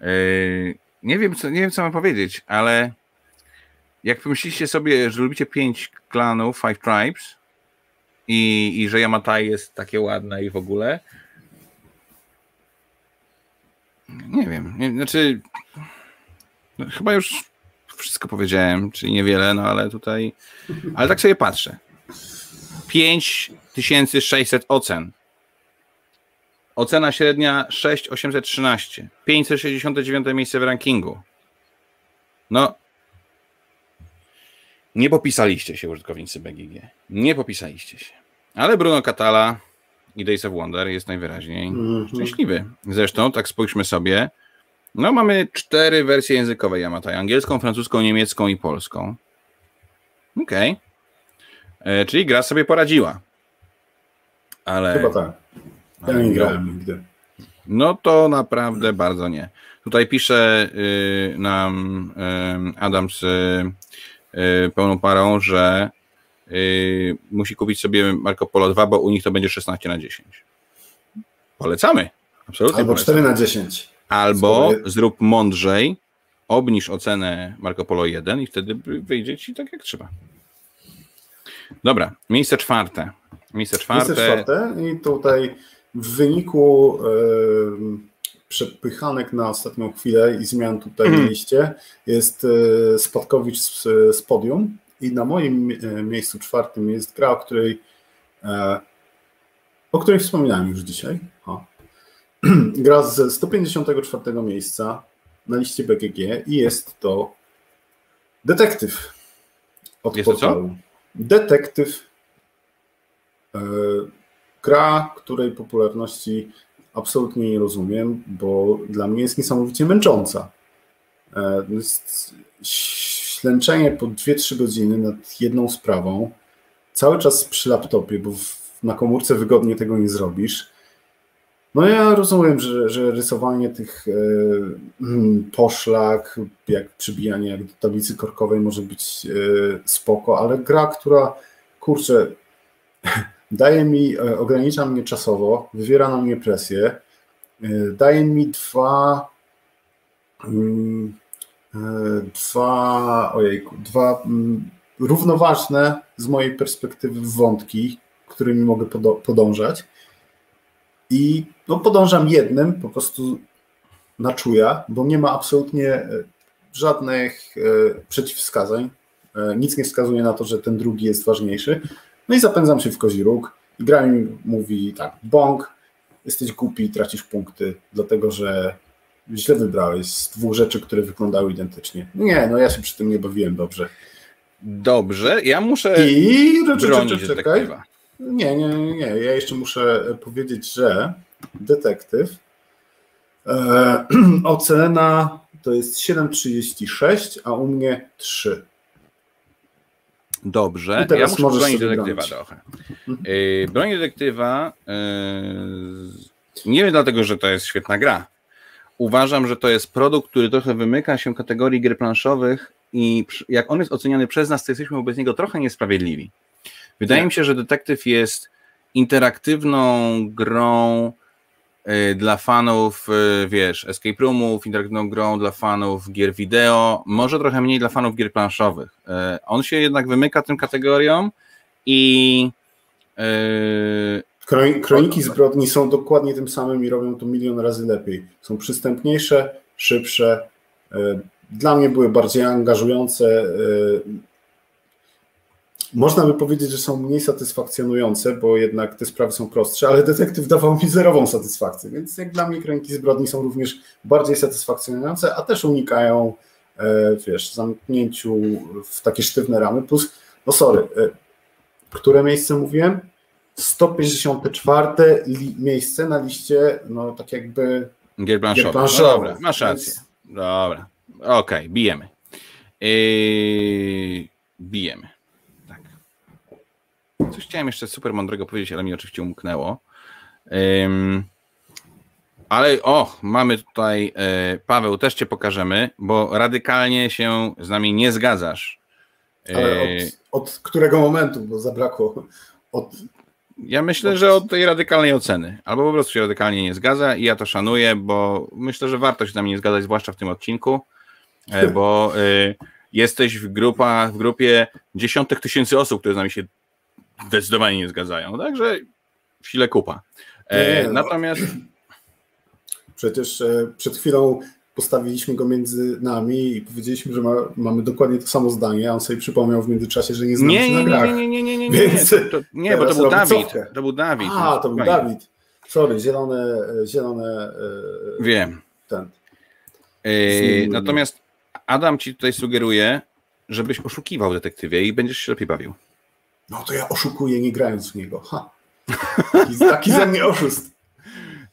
Yy, nie, wiem, co, nie wiem, co mam powiedzieć, ale jak pomyślicie sobie, że lubicie pięć klanów, five tribes i, i że Yamatai jest takie ładne i w ogóle, nie wiem, nie, znaczy no, chyba już wszystko powiedziałem, czyli niewiele, no ale tutaj, ale tak sobie patrzę. 5600 ocen. Ocena średnia 6813. 569 miejsce w rankingu. No. Nie popisaliście się, użytkownicy BGG. Nie popisaliście się. Ale Bruno Catala i Days of Wonder jest najwyraźniej mm -hmm. szczęśliwy. Zresztą, tak spójrzmy sobie. No, mamy cztery wersje językowe Yamatai. Angielską, francuską, niemiecką i polską. Okej. Okay. E, czyli gra sobie poradziła. Ale. Chyba tak. Ja nie grałem nigdy. No to naprawdę bardzo nie. Tutaj pisze y, nam y, Adam z y, pełną parą, że y, musi kupić sobie Marco Polo 2, bo u nich to będzie 16 na 10. Polecamy. Absolutnie. Albo polecamy. 4 na 10. Albo zrób mądrzej, obniż ocenę Marco Polo 1 i wtedy wyjdzie ci tak jak trzeba. Dobra, miejsce czwarte. Miejsce czwarte. Miejsce czwarte i tutaj w wyniku przepychanek na ostatnią chwilę i zmian tutaj mm. na liście jest yy, Spadkowicz z, z podium i na moim yy, miejscu czwartym jest gra, o której o której wspominałem już dzisiaj. O. [CLEARS THROAT] Gra z 154 miejsca na liście BGG i jest to Detektyw od jest portalu. Detektyw. Gra, której popularności absolutnie nie rozumiem, bo dla mnie jest niesamowicie męcząca. E, jest ślęczenie po 2-3 godziny nad jedną sprawą, cały czas przy laptopie, bo na komórce wygodnie tego nie zrobisz. No ja rozumiem, że, że rysowanie tych e, poszlak, jak przybijanie jak do tablicy korkowej może być e, spoko, ale gra, która kurczę, daje mi, e, ogranicza mnie czasowo, wywiera na mnie presję, e, daje mi dwa mm, e, dwa, ojejku, dwa mm, równoważne z mojej perspektywy wątki, którymi mogę podążać i no, podążam jednym po prostu na czuja, bo nie ma absolutnie żadnych przeciwwskazań. Nic nie wskazuje na to, że ten drugi jest ważniejszy. No i zapędzam się w kozi róg. I gra mi mówi tak, bąk, jesteś głupi, tracisz punkty, dlatego że źle wybrałeś z dwóch rzeczy, które wyglądały identycznie. Nie, no ja się przy tym nie bawiłem dobrze. Dobrze, ja muszę I bronić czekaj, nie, nie, nie. Ja jeszcze muszę powiedzieć, że detektyw E, [CLEARS THROAT] ocena to jest 7,36, a u mnie 3. Dobrze, ja muszę bronić detektywa brać. trochę. Yy, broń detektywa yy, nie wiem dlatego, że to jest świetna gra. Uważam, że to jest produkt, który trochę wymyka się kategorii gier planszowych i jak on jest oceniany przez nas, to jesteśmy wobec niego trochę niesprawiedliwi. Wydaje mi się, że detektyw jest interaktywną grą dla fanów, y, wiesz, escape roomów, interaktywną grą dla fanów gier wideo, może trochę mniej dla fanów gier planszowych. Y, on się jednak wymyka tym kategoriom i Kroniki zbrodni są dokładnie tym samym i robią to milion razy lepiej. Są przystępniejsze, szybsze. Dla mnie były bardziej angażujące. Można by powiedzieć, że są mniej satysfakcjonujące, bo jednak te sprawy są prostsze, ale detektyw dawał mi zerową satysfakcję, więc jak dla mnie kręgi zbrodni są również bardziej satysfakcjonujące, a też unikają, e, wiesz, zamknięciu w takie sztywne ramy. Plus, no sorry, e, które miejsce mówiłem? 154 miejsce na liście, no tak jakby. Gier planszowych. No dobra, masz rację. Dobra, okej, okay, bijemy. Yy, bijemy. Coś chciałem jeszcze super mądrego powiedzieć, ale mi oczywiście umknęło. Um, ale o, mamy tutaj, e, Paweł, też cię pokażemy, bo radykalnie się z nami nie zgadzasz. Ale od, od którego momentu, bo zabrakło od ja myślę, że od tej radykalnej oceny. Albo po prostu się radykalnie nie zgadza i ja to szanuję, bo myślę, że warto się z nami nie zgadzać, zwłaszcza w tym odcinku, e, bo y, jesteś w, grupa, w grupie dziesiątek tysięcy osób, które z nami się zdecydowanie nie zgadzają. Także chwilę kupa. E, nie, no. natomiast. Przecież e, przed chwilą postawiliśmy go między nami i powiedzieliśmy, że ma, mamy dokładnie to samo zdanie, a on sobie przypomniał w międzyczasie, że nie znamy nie, się nie, na grach. Nie, nie, nie, nie, nie, Więc nie, to, nie bo to był Dawid. Cofkę. To był Dawid. A, to był Dawid. Sorry, zielone, zielone. E, Wiem. Ten. Natomiast Adam ci tutaj sugeruje, żebyś oszukiwał detektywie i będziesz się lepiej bawił. No to ja oszukuję nie grając w niego. Ha. Taki, taki ze mnie oszust.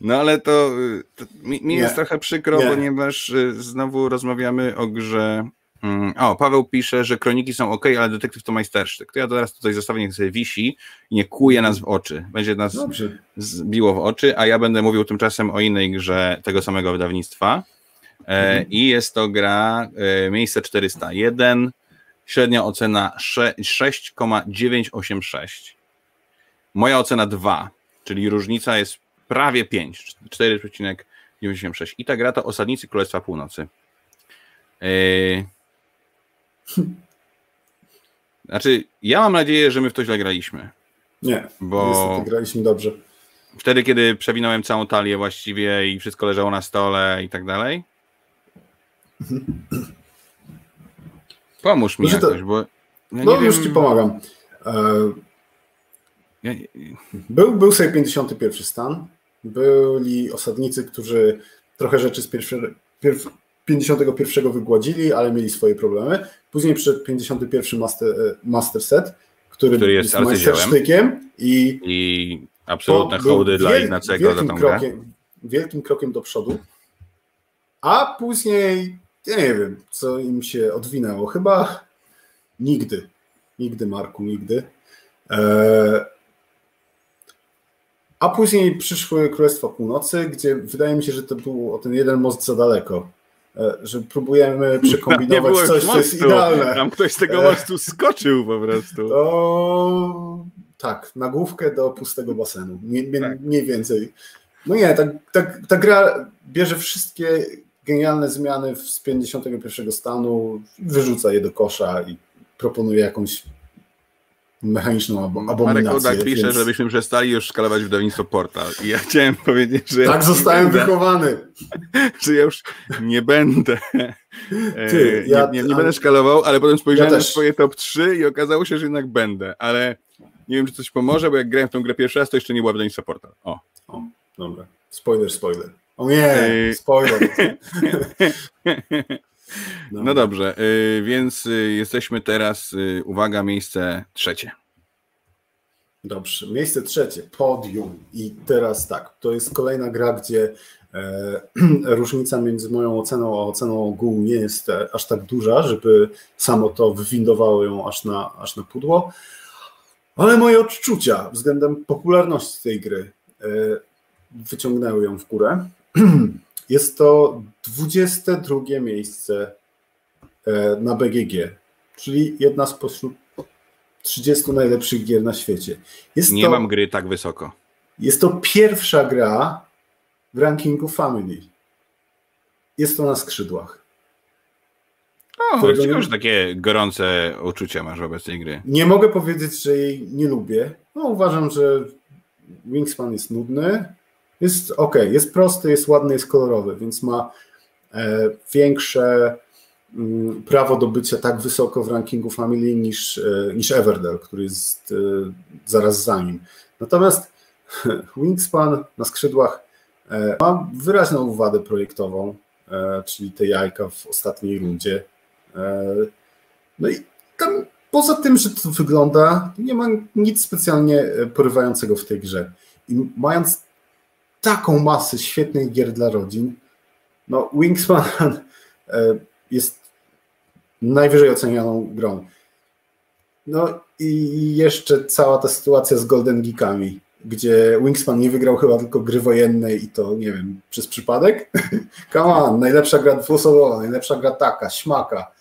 No ale to, to mi, mi jest trochę przykro, nie. ponieważ y, znowu rozmawiamy o grze. Mm, o, Paweł pisze, że kroniki są ok, ale detektyw to majstersztyk. To ja teraz tutaj zostawię, niech sobie wisi i nie kuje nas w oczy. Będzie nas Dobrze. zbiło w oczy, a ja będę mówił tymczasem o innej grze tego samego wydawnictwa. E, mhm. I jest to gra e, Miejsce 401 Średnia ocena 6,986. Moja ocena 2, czyli różnica jest prawie 5, 4,96. I ta gra to Osadnicy Królestwa Północy. Yy... Znaczy, ja mam nadzieję, że my w to źle graliśmy. Nie, bo niestety graliśmy dobrze. Wtedy, kiedy przewinąłem całą talię właściwie i wszystko leżało na stole i tak dalej. [LAUGHS] Pomóż mi jakoś, bo... Ja no już wiem... ci pomagam. E, był, był sobie 51 stan. Byli osadnicy, którzy trochę rzeczy z pierwszy, pierw, 51 wygładzili, ale mieli swoje problemy. Później przyszedł 51 master, e, master set, który, który jest, jest majstersztykiem i, i absolutne hołdy dla Ignacego za tą krokiem, Wielkim krokiem do przodu. A później ja nie wiem, co im się odwinęło. Chyba nigdy. Nigdy, Marku, nigdy. Eee, a później przyszły Królestwa Północy, gdzie wydaje mi się, że to był o ten jeden most za daleko. E, że próbujemy [LAUGHS] przekombinować coś, co jest idealne. Tam ktoś z tego e, mostu skoczył po prostu. To tak, nagłówkę do pustego basenu. Nie, tak. mniej więcej. No nie, ta, ta, ta gra bierze wszystkie genialne zmiany z 51 stanu, wyrzuca je do kosza i proponuje jakąś mechaniczną abominację. Marek Odak pisze, więc... żebyśmy przestali już skalować wydawnictwo Portal. I ja chciałem powiedzieć, że... Tak zostałem będę, wychowany. [LAUGHS] Że ja już nie będę Ty, ja, nie, nie, nie będę szkalował, ale potem spojrzałem ja na swoje top 3 i okazało się, że jednak będę, ale nie wiem, czy coś pomoże, bo jak grałem w tą grę pierwszy raz, to jeszcze nie była wydawnictwo Portal. O. o dobra. Spoiler, spoiler. O nie, spoiler. No, [LAUGHS] no dobrze, y, więc y, jesteśmy teraz, y, uwaga, miejsce trzecie. Dobrze, miejsce trzecie, podium. I teraz tak, to jest kolejna gra, gdzie [CLEARS THROAT] różnica między moją oceną a oceną ogółu nie jest aż tak duża, żeby samo to wywindowało ją aż na, aż na pudło, ale moje odczucia względem popularności tej gry wyciągnęły ją w górę. [CLEARS THROAT] Jest to 22 miejsce na BGG, czyli jedna spośród 30 najlepszych gier na świecie. Jest Nie to, mam gry tak wysoko. Jest to pierwsza gra w rankingu Family. Jest to na skrzydłach. O, nie... takie gorące uczucia masz wobec tej gry. Nie mogę powiedzieć, że jej nie lubię. No, uważam, że Wingspan jest nudny. Jest ok, jest prosty, jest ładny, jest kolorowy, więc ma e, większe Mm, prawo do bycia tak wysoko w rankingu Family niż, e, niż Everdell, który jest e, zaraz za nim. Natomiast [LAUGHS] Wingspan na skrzydłach ma wyraźną wadę projektową, czyli te jajka w ostatniej rundzie. No i tam poza tym, że to wygląda, nie ma nic specjalnie porywającego w tej grze. I mając taką masę świetnych gier dla rodzin, no Wingspan jest najwyżej ocenianą grą. No i jeszcze cała ta sytuacja z Golden Geekami, gdzie Wingspan nie wygrał chyba tylko gry wojennej i to, nie wiem, przez przypadek? [LAUGHS] Come on, najlepsza gra dwuosobowa, najlepsza gra taka, śmaka.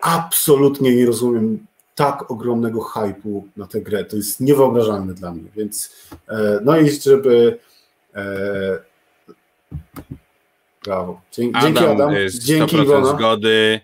Absolutnie nie rozumiem tak ogromnego hypu na tę grę. To jest niewyobrażalne dla mnie, więc e, no i żeby e, brawo. Dzięki Adam. Adam. Dzięki 100% Iwona. zgody.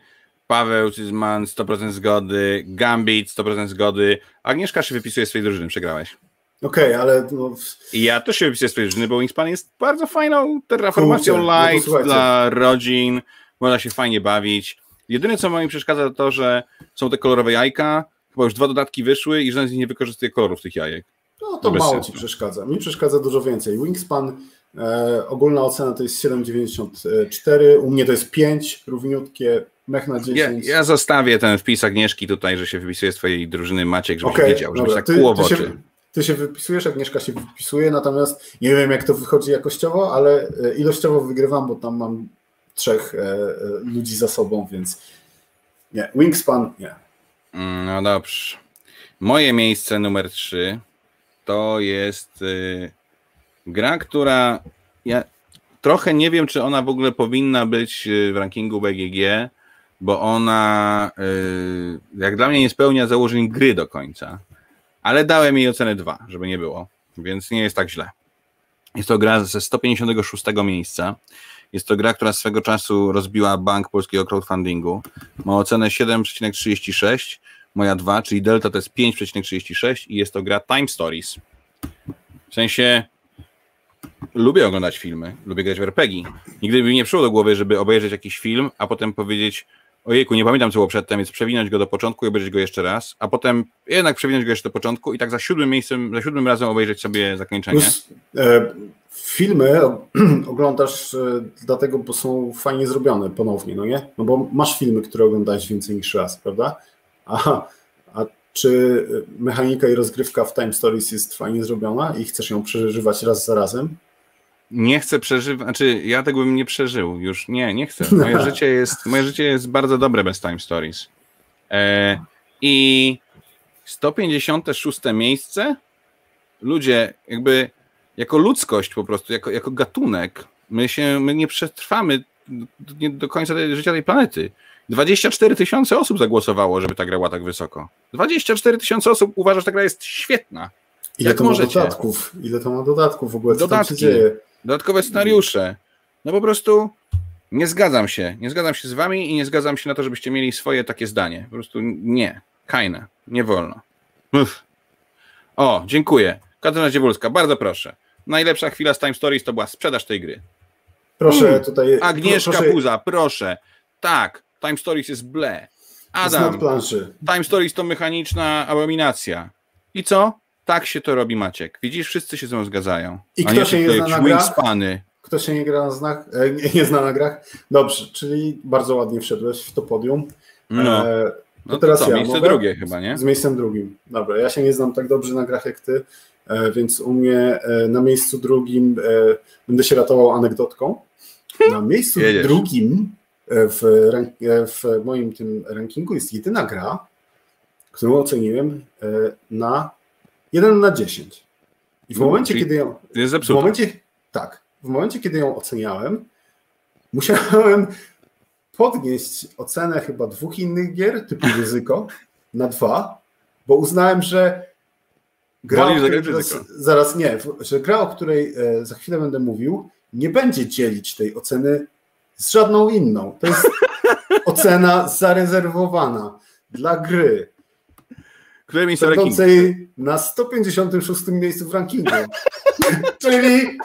Paweł Cyzman 100% zgody, Gambit 100% zgody, Agnieszka się wypisuje swojej drużyny, przegrałeś. Okej, okay, ale... No... I ja też się wypisuję swojej drużyny, bo Wingspan jest bardzo fajną terraformacją Kurczę, light no dla rodzin, można się fajnie bawić. Jedyne, co mi przeszkadza, to to, że są te kolorowe jajka, chyba już dwa dodatki wyszły i żaden z nich nie wykorzystuje kolorów tych jajek. No to mało sensu. ci przeszkadza. Mi przeszkadza dużo więcej. Wingspan, e, ogólna ocena to jest 7,94, u mnie to jest 5, równiutkie, Mech na 10. Ja, ja, zostawię ten wpis Agnieszki tutaj, że się wypisuje swojej drużyny Maciek, żebyś okay, wiedział, żebyś tak kłuło ty, ty, się, ty się wypisujesz, Agnieszka się wypisuje, natomiast nie wiem jak to wychodzi jakościowo, ale e, ilościowo wygrywam, bo tam mam trzech e, e, ludzi za sobą, więc nie. Wingspan nie. Mm, no dobrze. Moje miejsce numer 3 to jest y, gra, która ja trochę nie wiem, czy ona w ogóle powinna być y, w rankingu BGG, bo ona y, jak dla mnie nie spełnia założeń gry do końca, ale dałem jej ocenę 2, żeby nie było, więc nie jest tak źle. Jest to gra ze 156 miejsca. Jest to gra, która swego czasu rozbiła bank polskiego crowdfundingu. Ma ocenę 7,36, moja 2, czyli delta to jest 5,36 i jest to gra Time Stories. W sensie lubię oglądać filmy, lubię grać w RPG. Nigdy by mi nie przyszło do głowy, żeby obejrzeć jakiś film, a potem powiedzieć, ojejku, nie pamiętam co było przedtem, więc przewinąć go do początku i obejrzeć go jeszcze raz, a potem jednak przewinąć go jeszcze do początku i tak za siódmym miejscem, za siódmym razem obejrzeć sobie zakończenie. Plus, e, filmy [CLEARS THROAT] oglądasz e, dlatego, bo są fajnie zrobione ponownie, no nie? No bo masz filmy, które oglądałeś więcej niż raz, prawda? A, a czy mechanika i rozgrywka w Time Stories jest fajnie zrobiona i chcesz ją przeżywać raz za razem? nie chcę przeżywać, znaczy ja tego bym nie przeżył, już nie, nie chcę. Moje [LAUGHS] życie jest, moje życie jest bardzo dobre bez Time Stories. E, I 156 miejsce, ludzie jakby jako ludzkość po prostu, jako, jako gatunek, my się, my nie przetrwamy do, do końca tej, życia tej planety. 24 tysiące osób zagłosowało, żeby ta gra była tak wysoko. 24 tysiące osób uważa, że ta gra jest świetna. Ile Jak to możecie? ma dodatków? Ile to ma dodatków w ogóle? Co Dodatki. tam się dzieje? Dodatkowe scenariusze. No po prostu nie zgadzam się. Nie zgadzam się z wami i nie zgadzam się na to, żebyście mieli swoje takie zdanie. Po prostu nie. Kajne. Nie wolno. Uff. O, dziękuję. Katarzyna Dziewulska, bardzo proszę. Najlepsza chwila z Time Stories to była sprzedaż tej gry. Proszę mm. tutaj. Agnieszka proszę. Puza, proszę. Tak, Time Stories jest ble. Adam, Time Stories to mechaniczna abominacja. I co? Tak się to robi Maciek. Widzisz, wszyscy się ze mną zgadzają. I kto się nie zna na grach? Kto się nie gra na znach, e, nie, nie zna na grach? Dobrze, czyli bardzo ładnie wszedłeś w to podium. No. E, to no teraz to co, ja miejsce mogę? drugie chyba, nie? Z miejscem drugim. Dobra, ja się nie znam tak dobrze na grach jak ty, więc u mnie na miejscu drugim będę się ratował anegdotką. Na miejscu Jedziesz. drugim w, w moim tym rankingu jest jedyna gra, którą oceniłem na 1 na 10. I w no, momencie, kiedy ją. Jest w momencie, tak. W momencie, kiedy ją oceniałem, musiałem [LAUGHS] podnieść ocenę chyba dwóch innych gier, typu [LAUGHS] ryzyko, na dwa, bo uznałem, że gra, o której zaraz, zaraz nie, że gra, o której e, za chwilę będę mówił, nie będzie dzielić tej oceny z żadną inną. To jest [LAUGHS] ocena zarezerwowana dla gry, które miejsce będącej na 156 miejscu w rankingu. [LAUGHS] Czyli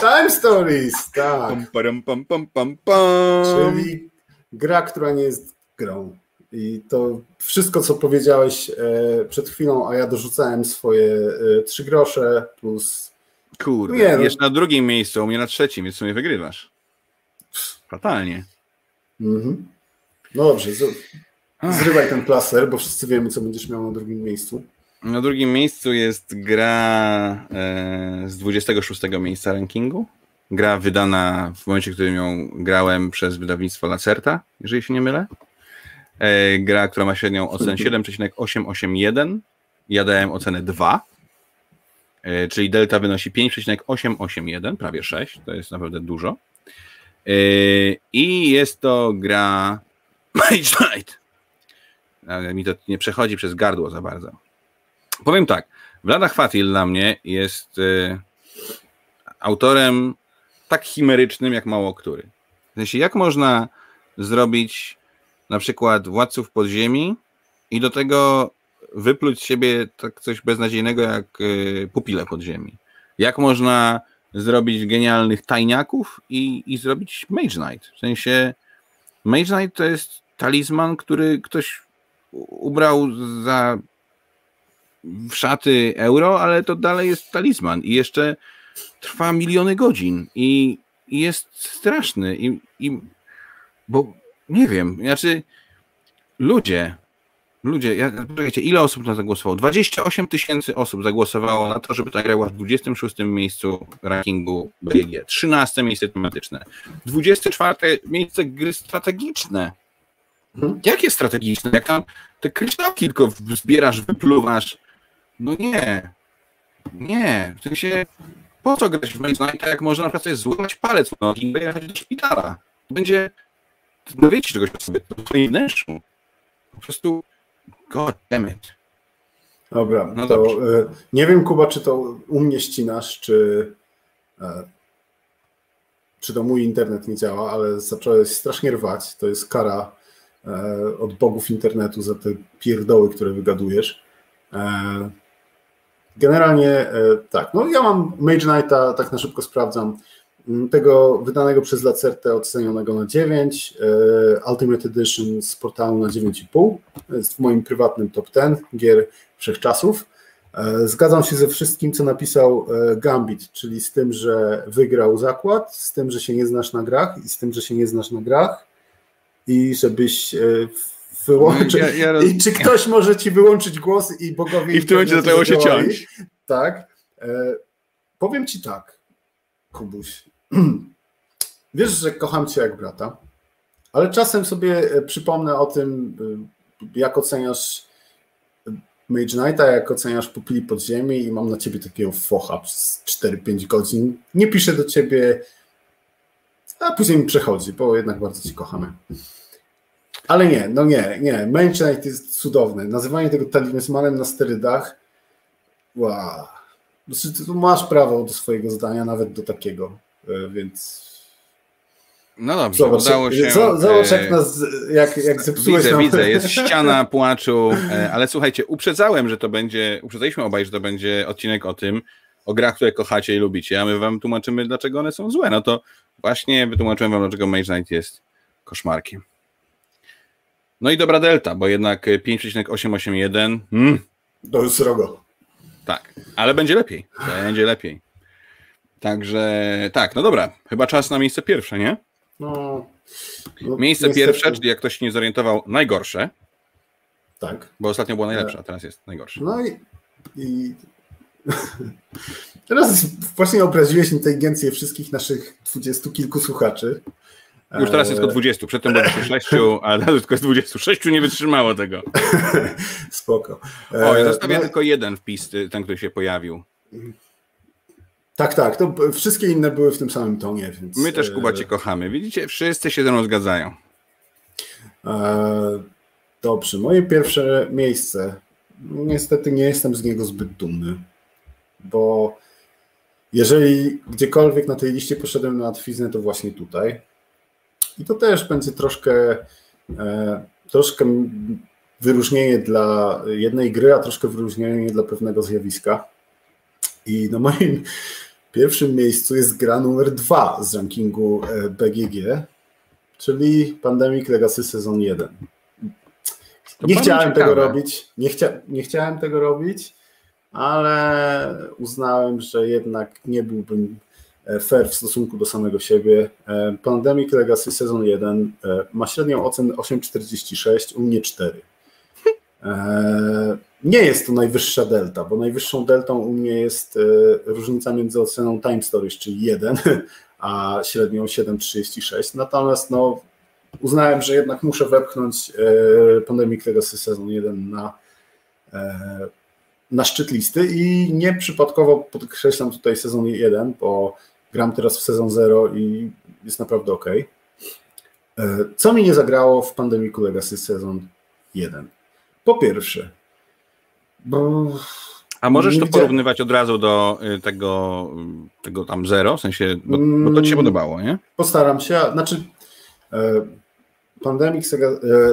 Time Stories, tak. Pum, pum, pum, pum, pum. Czyli gra, która nie jest grą. I to wszystko, co powiedziałeś e, przed chwilą, a ja dorzucałem swoje e, trzy grosze plus. Kurde, nie, no. jest na drugim miejscu, u mnie na trzecim, więc w sumie wygrywasz. Fatalnie. Mhm. No dobrze, Zrywaj ten plaster, bo wszyscy wiemy, co będziesz miał na drugim miejscu. Na drugim miejscu jest gra e, z 26 miejsca rankingu. Gra wydana w momencie, w którym ją grałem przez wydawnictwo Lacerta, jeżeli się nie mylę. E, gra, która ma średnią ocenę 7,881. Ja dałem ocenę 2, e, czyli delta wynosi 5,881, prawie 6. To jest naprawdę dużo. E, I jest to gra [LAUGHS] Mage Knight ale mi to nie przechodzi przez gardło za bardzo. Powiem tak, Vlada Chwatil dla mnie jest y, autorem tak chimerycznym jak mało który. W sensie, jak można zrobić na przykład Władców Podziemi i do tego wypluć z siebie tak coś beznadziejnego jak y, pupile podziemi? Jak można zrobić genialnych tajniaków i, i zrobić Mage Knight? W sensie Mage Knight to jest talizman, który ktoś ubrał za szaty euro, ale to dalej jest talizman i jeszcze trwa miliony godzin i, i jest straszny i, i bo nie wiem, znaczy ludzie, ludzie, ja, poczekajcie, ile osób na zagłosowało? 28 tysięcy osób zagłosowało na to, żeby ta gra była w 26 miejscu rankingu BG, 13 miejsce tematyczne, 24 miejsce gry strategiczne. Hmm? Jakie strategiczne? Jak tam te kryształki tylko zbierasz, wypluwasz. No nie. Nie. W sensie, po co grać w Knighta, jak można na przykład sobie złamać palec w nogi i jechać do szpitala? Będzie, dowiecie czegoś o sobie, to w twoim wnętrzu. Po prostu, god damn it. Dobra, no to y, nie wiem Kuba, czy to u mnie ścinasz, czy, y, czy to mój internet nie działa, ale zacząłeś strasznie rwać. To jest kara E, od bogów internetu za te pierdoły, które wygadujesz. E, generalnie e, tak, no ja mam Mage Knighta, tak na szybko sprawdzam, tego wydanego przez Lacertę ocenionego na 9, Ultimate Edition z portalu na 9,5, jest w moim prywatnym top 10 gier wszechczasów. Zgadzam się ze wszystkim, co napisał Gambit, czyli z tym, że wygrał zakład, z tym, że się nie znasz na grach i z tym, że się nie znasz na grach i żebyś e, wyłączył. Ja, ja roz... I czy ktoś może ci wyłączyć głos i bogowie. I w tym momencie zaczęło się ciąć. Tak. E, powiem ci tak, Kubuś. [CLEARS THROAT] Wiesz, że kocham cię jak brata, ale czasem sobie e, przypomnę o tym, jak oceniasz Mage Knighta, jak oceniasz Pupili Podziemi i mam na ciebie takiego focha przez 4-5 godzin. Nie piszę do ciebie, a później mi przechodzi, bo jednak bardzo ci kochamy. Ale nie, no nie, nie. Manchester jest cudowny. Nazywanie tego talizmanem na sterydach, wow. Znaczy, masz prawo do swojego zdania, nawet do takiego, e, więc... No dobrze, zobacz, udało się... Zobacz, jak, nas, jak, jak zepsułeś Widzę, nam... widzę, jest [LAUGHS] ściana płaczu, e, ale słuchajcie, uprzedzałem, że to będzie, uprzedzaliśmy obaj, że to będzie odcinek o tym, o grach, które kochacie i lubicie, a my wam tłumaczymy, dlaczego one są złe. No to właśnie wytłumaczyłem wam, dlaczego Mage Knight jest koszmarkiem. No i dobra delta, bo jednak 5,881 hmm. to jest srogo. Tak, ale będzie lepiej. Będzie lepiej. Także tak, no dobra, chyba czas na miejsce pierwsze, nie? No, no miejsce niestety. pierwsze, czyli jak ktoś się nie zorientował, najgorsze. Tak. Bo ostatnio było najlepsze, a teraz jest najgorsze. No i, i [LAUGHS] Teraz właśnie obraziłeś inteligencję wszystkich naszych dwudziestu kilku słuchaczy. Już teraz jest tylko 20, przedtem było 26, a teraz tylko jest 26, nie wytrzymało tego. [LAUGHS] Spoko. O, ja zostawię no... tylko jeden wpis, ten, który się pojawił. Tak, tak, to wszystkie inne były w tym samym tonie. Więc... My też, Kuba, cię kochamy. Widzicie, wszyscy się ze mną zgadzają. Dobrze, moje pierwsze miejsce. Niestety nie jestem z niego zbyt dumny, bo jeżeli gdziekolwiek na tej liście poszedłem na łatwiznę, to właśnie tutaj. I to też będzie troszkę, e, troszkę wyróżnienie dla jednej gry, a troszkę wyróżnienie dla pewnego zjawiska. I na moim pierwszym miejscu jest gra numer dwa z rankingu e, BGG, czyli Pandemic Legacy Sezon 1. nie chciałem ciekawe. tego robić, nie, chcia, nie chciałem tego robić, ale uznałem, że jednak nie byłbym e, fair w stosunku do samego siebie. E, Pandemic Legacy Sezon 1 ma średnią ocenę 8,46, u mnie 4. Nie jest to najwyższa delta, bo najwyższą deltą u mnie jest różnica między oceną Time Stories, czyli 1, a średnią 7,36. Natomiast no, uznałem, że jednak muszę wepchnąć e, Pandemic Legacy Sezon 1 na, e, na szczyt listy i nieprzypadkowo podkreślam tutaj sezon 1, bo gram teraz w sezon 0 i jest naprawdę ok. E, co mi nie zagrało w Pandemicu Legacy Sezon 1? Po pierwsze, bo a możesz to porównywać od razu do y, tego, tego tam zero, w sensie, bo, bo to ci się mm, podobało, nie? Postaram się, znaczy e, Pandemic e,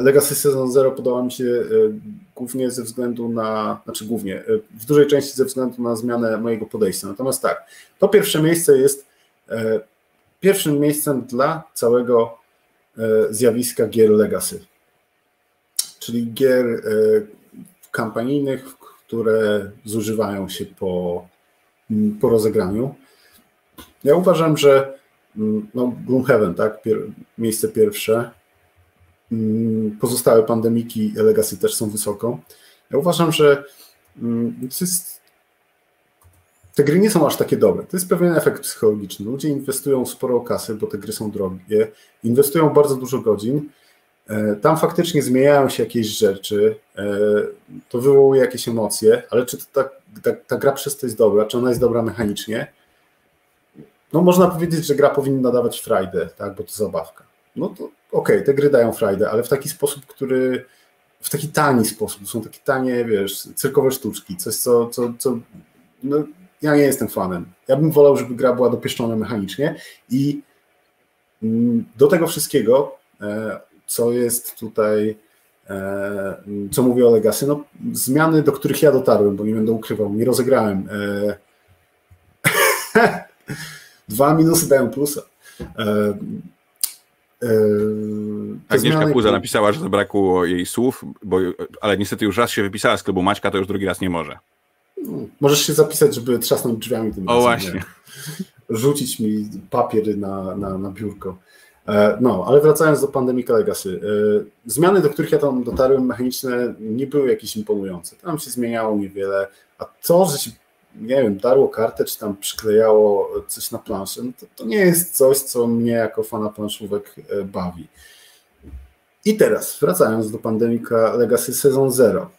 Legacy Season Zero podoba mi się e, głównie ze względu na, znaczy głównie, w dużej części ze względu na zmianę mojego podejścia. Natomiast tak, to pierwsze miejsce jest pierwszym miejscem dla całego zjawiska gier Legacy. Czyli gier kampanijnych, które zużywają się po, mm, po rozegraniu. Ja uważam, że mm, no, Gloomhaven, tak, pier, miejsce pierwsze, mm, pozostałe pandemiki Legacy też są wysoko. Ja uważam, że jest, te gry nie są aż takie dobre. To jest pewien efekt psychologiczny. Ludzie inwestują sporo kasy, bo te gry są drogie, inwestują bardzo dużo godzin E, tam faktycznie zmieniają się jakieś rzeczy, e, to wywołuje jakieś emocje, ale czy ta, ta, ta gra przez to jest dobra, czy ona jest dobra mechanicznie? No można powiedzieć, że gra powinna dawać frajdę, tak, bo to zabawka. No to okej, okay, te gry dają frajdę, ale w taki sposób, który w taki tani sposób, są takie tanie, wiesz, cyrkowe sztuczki, coś co, co, co no, ja nie jestem fanem. Ja bym wolał, żeby gra była dopieszczona mechanicznie i mm, do tego wszystkiego e, co jest tutaj, e, co mówię o Legacy, no zmiany, do których ja dotarłem, bo nie będę ukrywał, nie rozegrałem. E, [LAUGHS] dwa minusy dają plusa. E, Agnieszka zmiany... Puza napisała, że zabrakło jej słów, bo, ale niestety już raz się wypisała z klubu Maćka, to już drugi raz nie może. Możesz się zapisać, żeby trzasnąć drzwiami tym O razem, właśnie. Nie? Rzucić mi papier na, na, na biurko. E, no, ale wracając do Pandemica Legacy. E, zmiany, do których ja tam dotarłem, mechaniczne, nie były jakieś imponujące. Tam się zmieniało niewiele, a to, że się, nie wiem, darło kartę, czy tam przyklejało coś na planszę, no to, to nie jest coś, co mnie jako fana planszówek e, bawi. I teraz, wracając do Pandemica Legacy Sezon 0.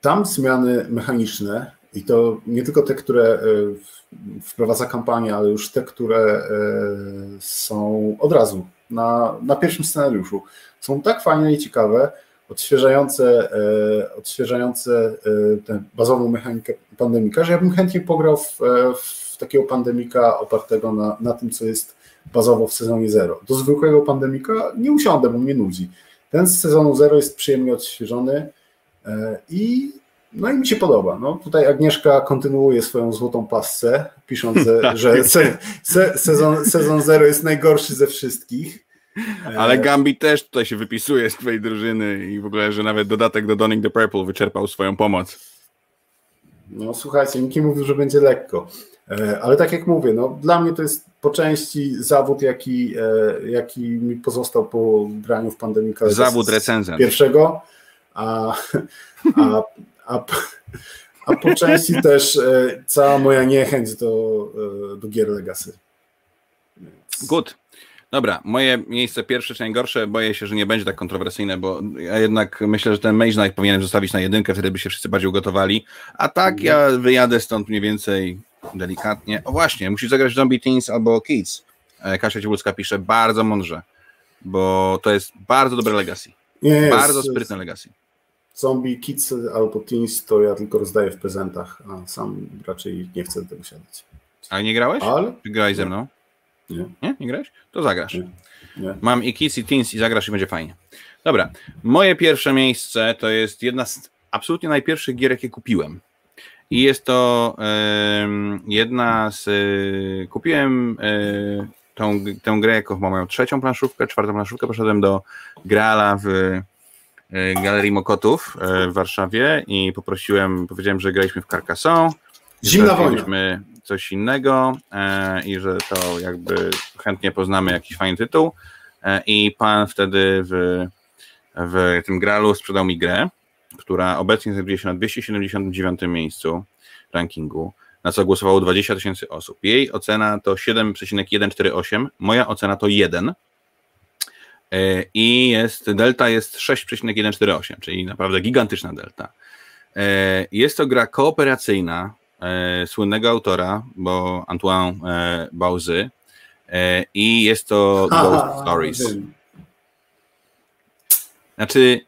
Tam zmiany mechaniczne, i to nie tylko te, które wprowadza kampanię, ale już te, które e, są od razu na, na pierwszym scenariuszu, są tak fajne i ciekawe, odświeżające, e, odświeżające e, tę bazową mechanikę pandemika, że ja bym chętnie pograł w, w takiego pandemika opartego na, na tym, co jest bazowo w sezonie zero. Do zwykłego pandemika nie usiądę, bo mnie nudzi. Ten z sezonu zero jest przyjemnie odświeżony i no i mi się podoba. No, tutaj Agnieszka kontynuuje swoją złotą pasce, pisząc, że [LAUGHS] se, se, sezon, sezon zero jest najgorszy ze wszystkich. Ale Gambit też tutaj się wypisuje z twojej drużyny i w ogóle, że nawet dodatek do Donning the Purple wyczerpał swoją pomoc. No słuchajcie, nikt nie mówił, że będzie lekko. E, ale tak jak mówię, no, dla mnie to jest po części zawód, jaki, e, jaki mi pozostał po graniu w pandemii. Zawód recenzent. Pierwszego, a, a, a, A po części też e, cała moja niechęć do, e, do gier Legacy. Więc... Good. Dobra, moje miejsce pierwsze czy najgorsze, boję się, że nie będzie tak kontrowersyjne, bo ja jednak myślę, że ten Mage Knight powinienem zostawić na jedynkę, wtedy by się wszyscy bardziej ugotowali. A tak ja wyjadę stąd mniej więcej delikatnie. O właśnie, musisz zagrać Zombie Teens albo Kids. E, Kasia Ciebulska pisze bardzo mądrze, bo to jest bardzo dobre legacy. Nie, bardzo sprytne legacy. Zombie Kids albo Teens to ja tylko rozdaję w prezentach, a sam raczej nie chcę do tego siadać. A nie grałeś? Ale? Czy grałeś ze mną? Nie. Nie? Nie grałeś? To zagrasz. Nie. Nie. Mam i Kids i Teens i zagrasz i będzie fajnie. Dobra, moje pierwsze miejsce to jest jedna z absolutnie najpierwszych gier, jakie kupiłem. I jest to jedna z. E, kupiłem e, tą, tę grę jako moją trzecią planszówkę, czwartą planszówkę. Poszedłem do Grala w Galerii Mokotów w Warszawie i poprosiłem, powiedziałem, że graliśmy w Carcassonne. Zimna wojna. coś innego i że to jakby chętnie poznamy jakiś fajny tytuł. I pan wtedy w, w tym Gralu sprzedał mi grę która obecnie znajduje się na 279 miejscu rankingu, na co głosowało 20 tysięcy osób. Jej ocena to 7,148, moja ocena to 1 e, i jest, delta jest 6,148, czyli naprawdę gigantyczna delta. E, jest to gra kooperacyjna e, słynnego autora, bo Antoine Bauzy i jest to Ghost Stories. Znaczy,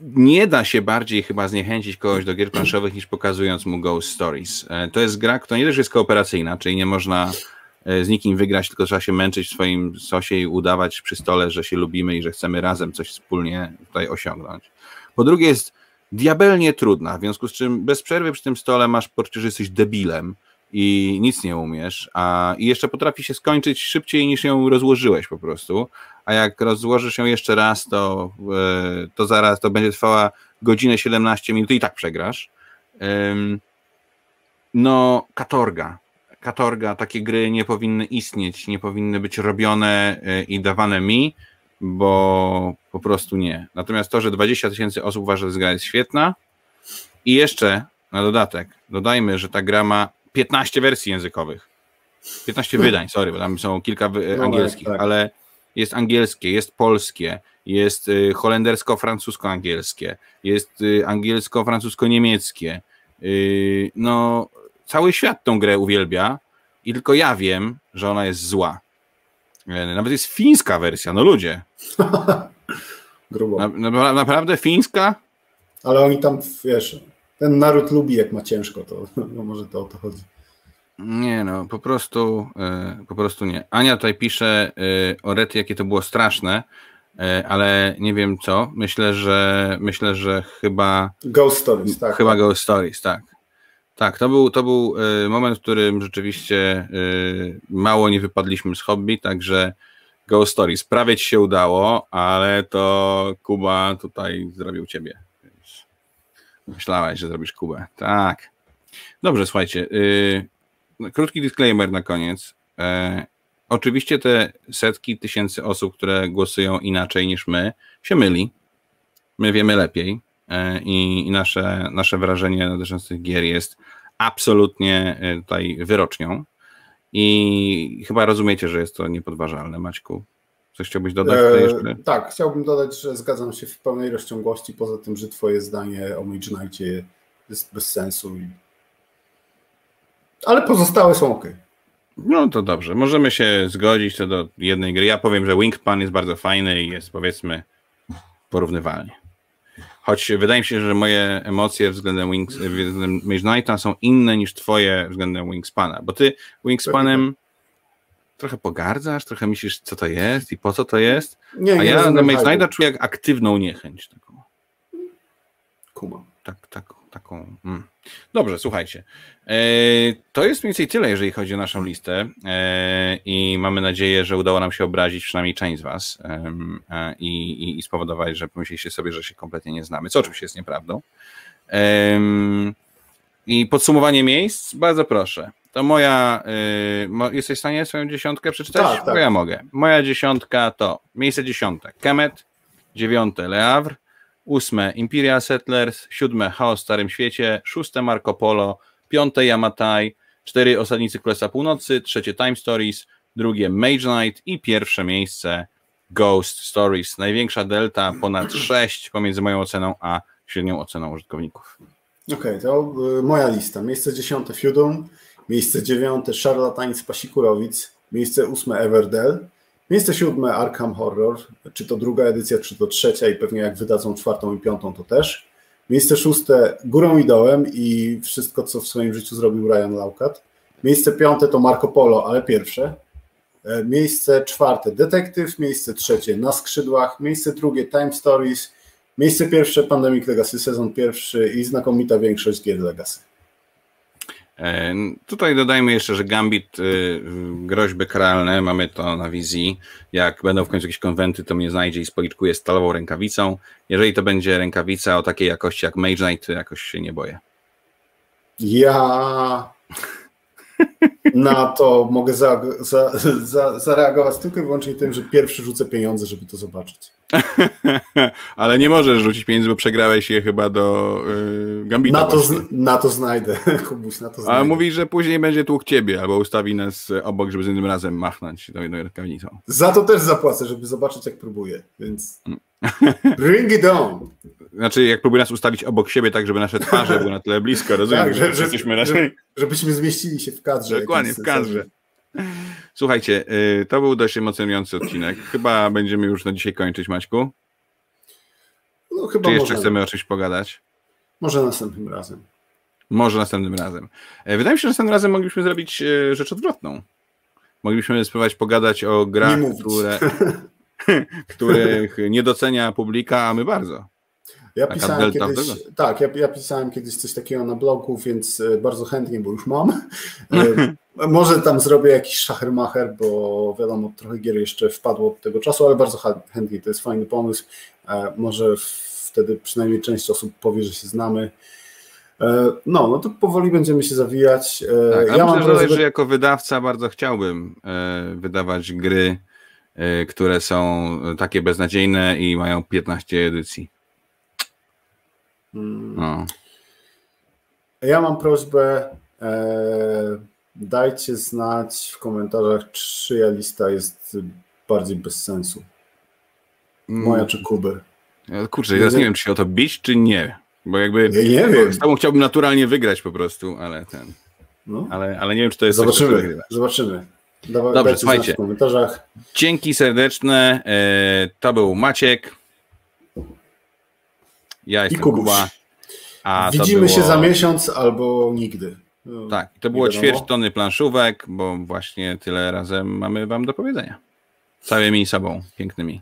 nie da się bardziej chyba zniechęcić kogoś do gier planszowych niż pokazując mu Ghost Stories. E, to jest gra, która nie też jest kooperacyjna, czyli nie można e, z nikim wygrać, tylko trzeba się męczyć w swoim sosie i udawać przy stole, że się lubimy i że chcemy razem coś wspólnie tutaj osiągnąć. Po drugie jest diabelnie trudna, w związku z czym bez przerwy przy tym stole masz poczucie, że jesteś debilem i nic nie umiesz, a i jeszcze potrafi się skończyć szybciej niż ją rozłożyłeś po prostu, a jak rozłożysz ją jeszcze raz, to, e, to zaraz to będzie trwała godzinę 17 minut i tak przegrasz. No, katorga. Katorga, takie gry nie powinny istnieć, nie powinny być robione e, i dawane mi, bo po prostu nie. Natomiast to, że 20 tysięcy osób uważa, że gra jest świetna i jeszcze na dodatek dodajmy, że ta gra ma 15 wersji językowych. 15 [LAUGHS] wydań, sorry, bo tam są kilka no, angielskich, tak. ale jest angielskie, jest polskie, jest y, holendersko-francusko-angielskie, jest y, angielsko-francusko-niemieckie. Y, no, cały świat tą grę uwielbia i tylko ja wiem, że ona jest zła. E, nawet jest fińska wersja, no ludzie. [LAUGHS] Grubo. Na, na, naprawdę fińska? Ale oni tam, wiesz, ten naród lubi, jak ma ciężko, to [LAUGHS] no może to o to chodzi. Nie no, po prostu, e, po prostu nie. Ania tutaj pisze e, o Rety, jakie to było straszne, ale nie wiem co. Myślę, że myślę, że chyba. Ghost Stories, tak. Chyba Ghost Stories, tak. Tak, to był, to był moment, w którym rzeczywiście mało nie wypadliśmy z hobby, także Ghost Stories prawie się udało, ale to Kuba tutaj zrobił ciebie. Myślałeś, że zrobisz Kubę. Tak. Dobrze, słuchajcie. Y, krótki disclaimer na koniec. E, oczywiście te setki tysięcy osób, które głosują inaczej niż my, się myli. My wiemy lepiej i, i nasze, nasze wrażenie dotyczących gier jest absolutnie e, tutaj wyrocznią. I chyba rozumiecie, że jest to niepodważalne, Maćku. Coś chciałbyś dodać? E, tak, chciałbym dodać, że zgadzam się w pełnej rozciągłości, poza tym, że twoje zdanie o Mage Knightie jest bez sensu. I... Ale pozostałe są ok. No to dobrze, możemy się zgodzić co do jednej gry. Ja powiem, że Wingpan jest bardzo fajny i jest powiedzmy porównywalnie. Choć wydaje mi się, że moje emocje względem, Wings, względem Mage Knighta są inne niż twoje względem Wingspana, bo ty Wingspanem trochę pogardzasz, trochę myślisz, co to jest i po co to jest. Nie, A ja na Mage Knighta czuję jak aktywną niechęć taką. Kuma. Tak, tak, taką. Mm. Dobrze, słuchajcie. E, to jest mniej więcej tyle, jeżeli chodzi o naszą listę e, i mamy nadzieję, że udało nam się obrazić przynajmniej część z Was e, i, i spowodować, że pomyśleliście sobie, że się kompletnie nie znamy, co oczywiście jest nieprawdą. I podsumowanie miejsc, bardzo proszę. To moja. Y, jesteś w stanie swoją dziesiątkę przeczytać? Tak, tak. Bo ja mogę. Moja dziesiątka to miejsce dziesiąte Kemet, dziewiąte Le Havre, ósme Imperial Settlers, siódme Chaos w Starym Świecie, szóste Marco Polo, piąte Yamatai, cztery Osadnicy Królestwa Północy, trzecie Time Stories, drugie Mage Knight i pierwsze miejsce Ghost Stories. Największa delta ponad [CLEARS THROAT] 6 pomiędzy moją oceną a średnią oceną użytkowników. Okej, okay, to y, moja lista. Miejsce dziesiąte Feudum, miejsce dziewiąte Szarlatańc Pasikurowic, miejsce ósme Everdell, miejsce siódme Arkham Horror, czy to druga edycja, czy to trzecia i pewnie jak wydadzą czwartą i piątą to też. Miejsce szóste Górą i Dołem i wszystko, co w swoim życiu zrobił Ryan Laukat. Miejsce piąte to Marco Polo, ale pierwsze. E, miejsce czwarte Detektyw, miejsce trzecie Na skrzydłach, miejsce drugie Time Stories, miejsce pierwsze Pandemic Legacy, sezon pierwszy i znakomita większość gier Legacy. E, tutaj dodajmy jeszcze, że Gambit, y, groźby karalne, mamy to na wizji. Jak będą w końcu jakieś konwenty, to mnie znajdzie i spoliczkuje stalową rękawicą. Jeżeli to będzie rękawica o takiej jakości jak Mage Knight, to jakoś się nie boję. Ja na to mogę za, za, za, zareagować tylko i wyłącznie tym, że pierwszy rzucę pieniądze, żeby to zobaczyć. [LAUGHS] Ale nie możesz rzucić pieniędzy, bo przegrałeś je chyba do yy, Gambita. Na to, na to znajdę, [LAUGHS] Kubuś, na to znajdę. A mówi, że później będzie tłuk ciebie, albo ustawi nas obok, żeby z innym razem machnąć tą jedną rękawicą. Za to też zapłacę, żeby zobaczyć, jak próbuję, więc bring it on. Znaczy, jak próbuję nas ustawić obok siebie, tak, żeby nasze twarze były na tyle blisko, rozumiem, tak, że, że, jesteśmy raczej... Żebyśmy zmieścili się w kadrze. Dokładnie, w kadrze. Słuchajcie, y, to był dość emocjonujący odcinek. Chyba będziemy już na dzisiaj kończyć, Maćku. No, chyba Czy jeszcze możemy. chcemy o czymś pogadać? Może następnym razem. Może następnym razem. E, wydaje mi się, że następnym razem moglibyśmy zrobić e, rzecz odwrotną. Moglibyśmy spróbować pogadać o grach, które, [LAUGHS] [LAUGHS] których nie docenia publika, a my bardzo. Ja pisałem kiedyś, tak, ja, ja, pisałem kiedyś coś takiego na blogu, więc e, bardzo chętnie, bo już mam. [LAUGHS] Może tam zrobię jakiś szachermacher, bo wiadomo, trochę gier jeszcze wpadło od tego czasu, ale bardzo chętnie, to jest fajny pomysł. Może wtedy przynajmniej część osób powie, że się znamy. E, no, no to powoli będziemy się zawijać. E, tak, ja muszę dodać, że jako wydawca bardzo chciałbym e, wydawać gry, które są takie beznadziejne i mają 15 edycji. Hmm. No. Ja mam prośbę, dajcie znać w komentarzach, czyja lista jest bardziej bez sensu. Moja mm. czy Kuby. Kurczę, ja nie wiem, czy się o to bić, czy nie. Bo jakby ja nie wiem. z tobą chciałbym naturalnie wygrać po prostu, ale ten. No. Ale, ale nie wiem, czy to jest Zobaczymy. Coś, zobaczymy. Dawa, Dobrze, słuchajcie. W komentarzach. Dzięki serdeczne. E, to był Maciek. Ja jestem I Kuba. A Widzimy było... się za miesiąc albo nigdy. No, tak, to było ćwierć tony planszówek, bo właśnie tyle razem mamy wam do powiedzenia. Całymi sobą, pięknymi.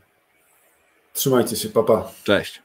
Trzymajcie się, papa. Cześć.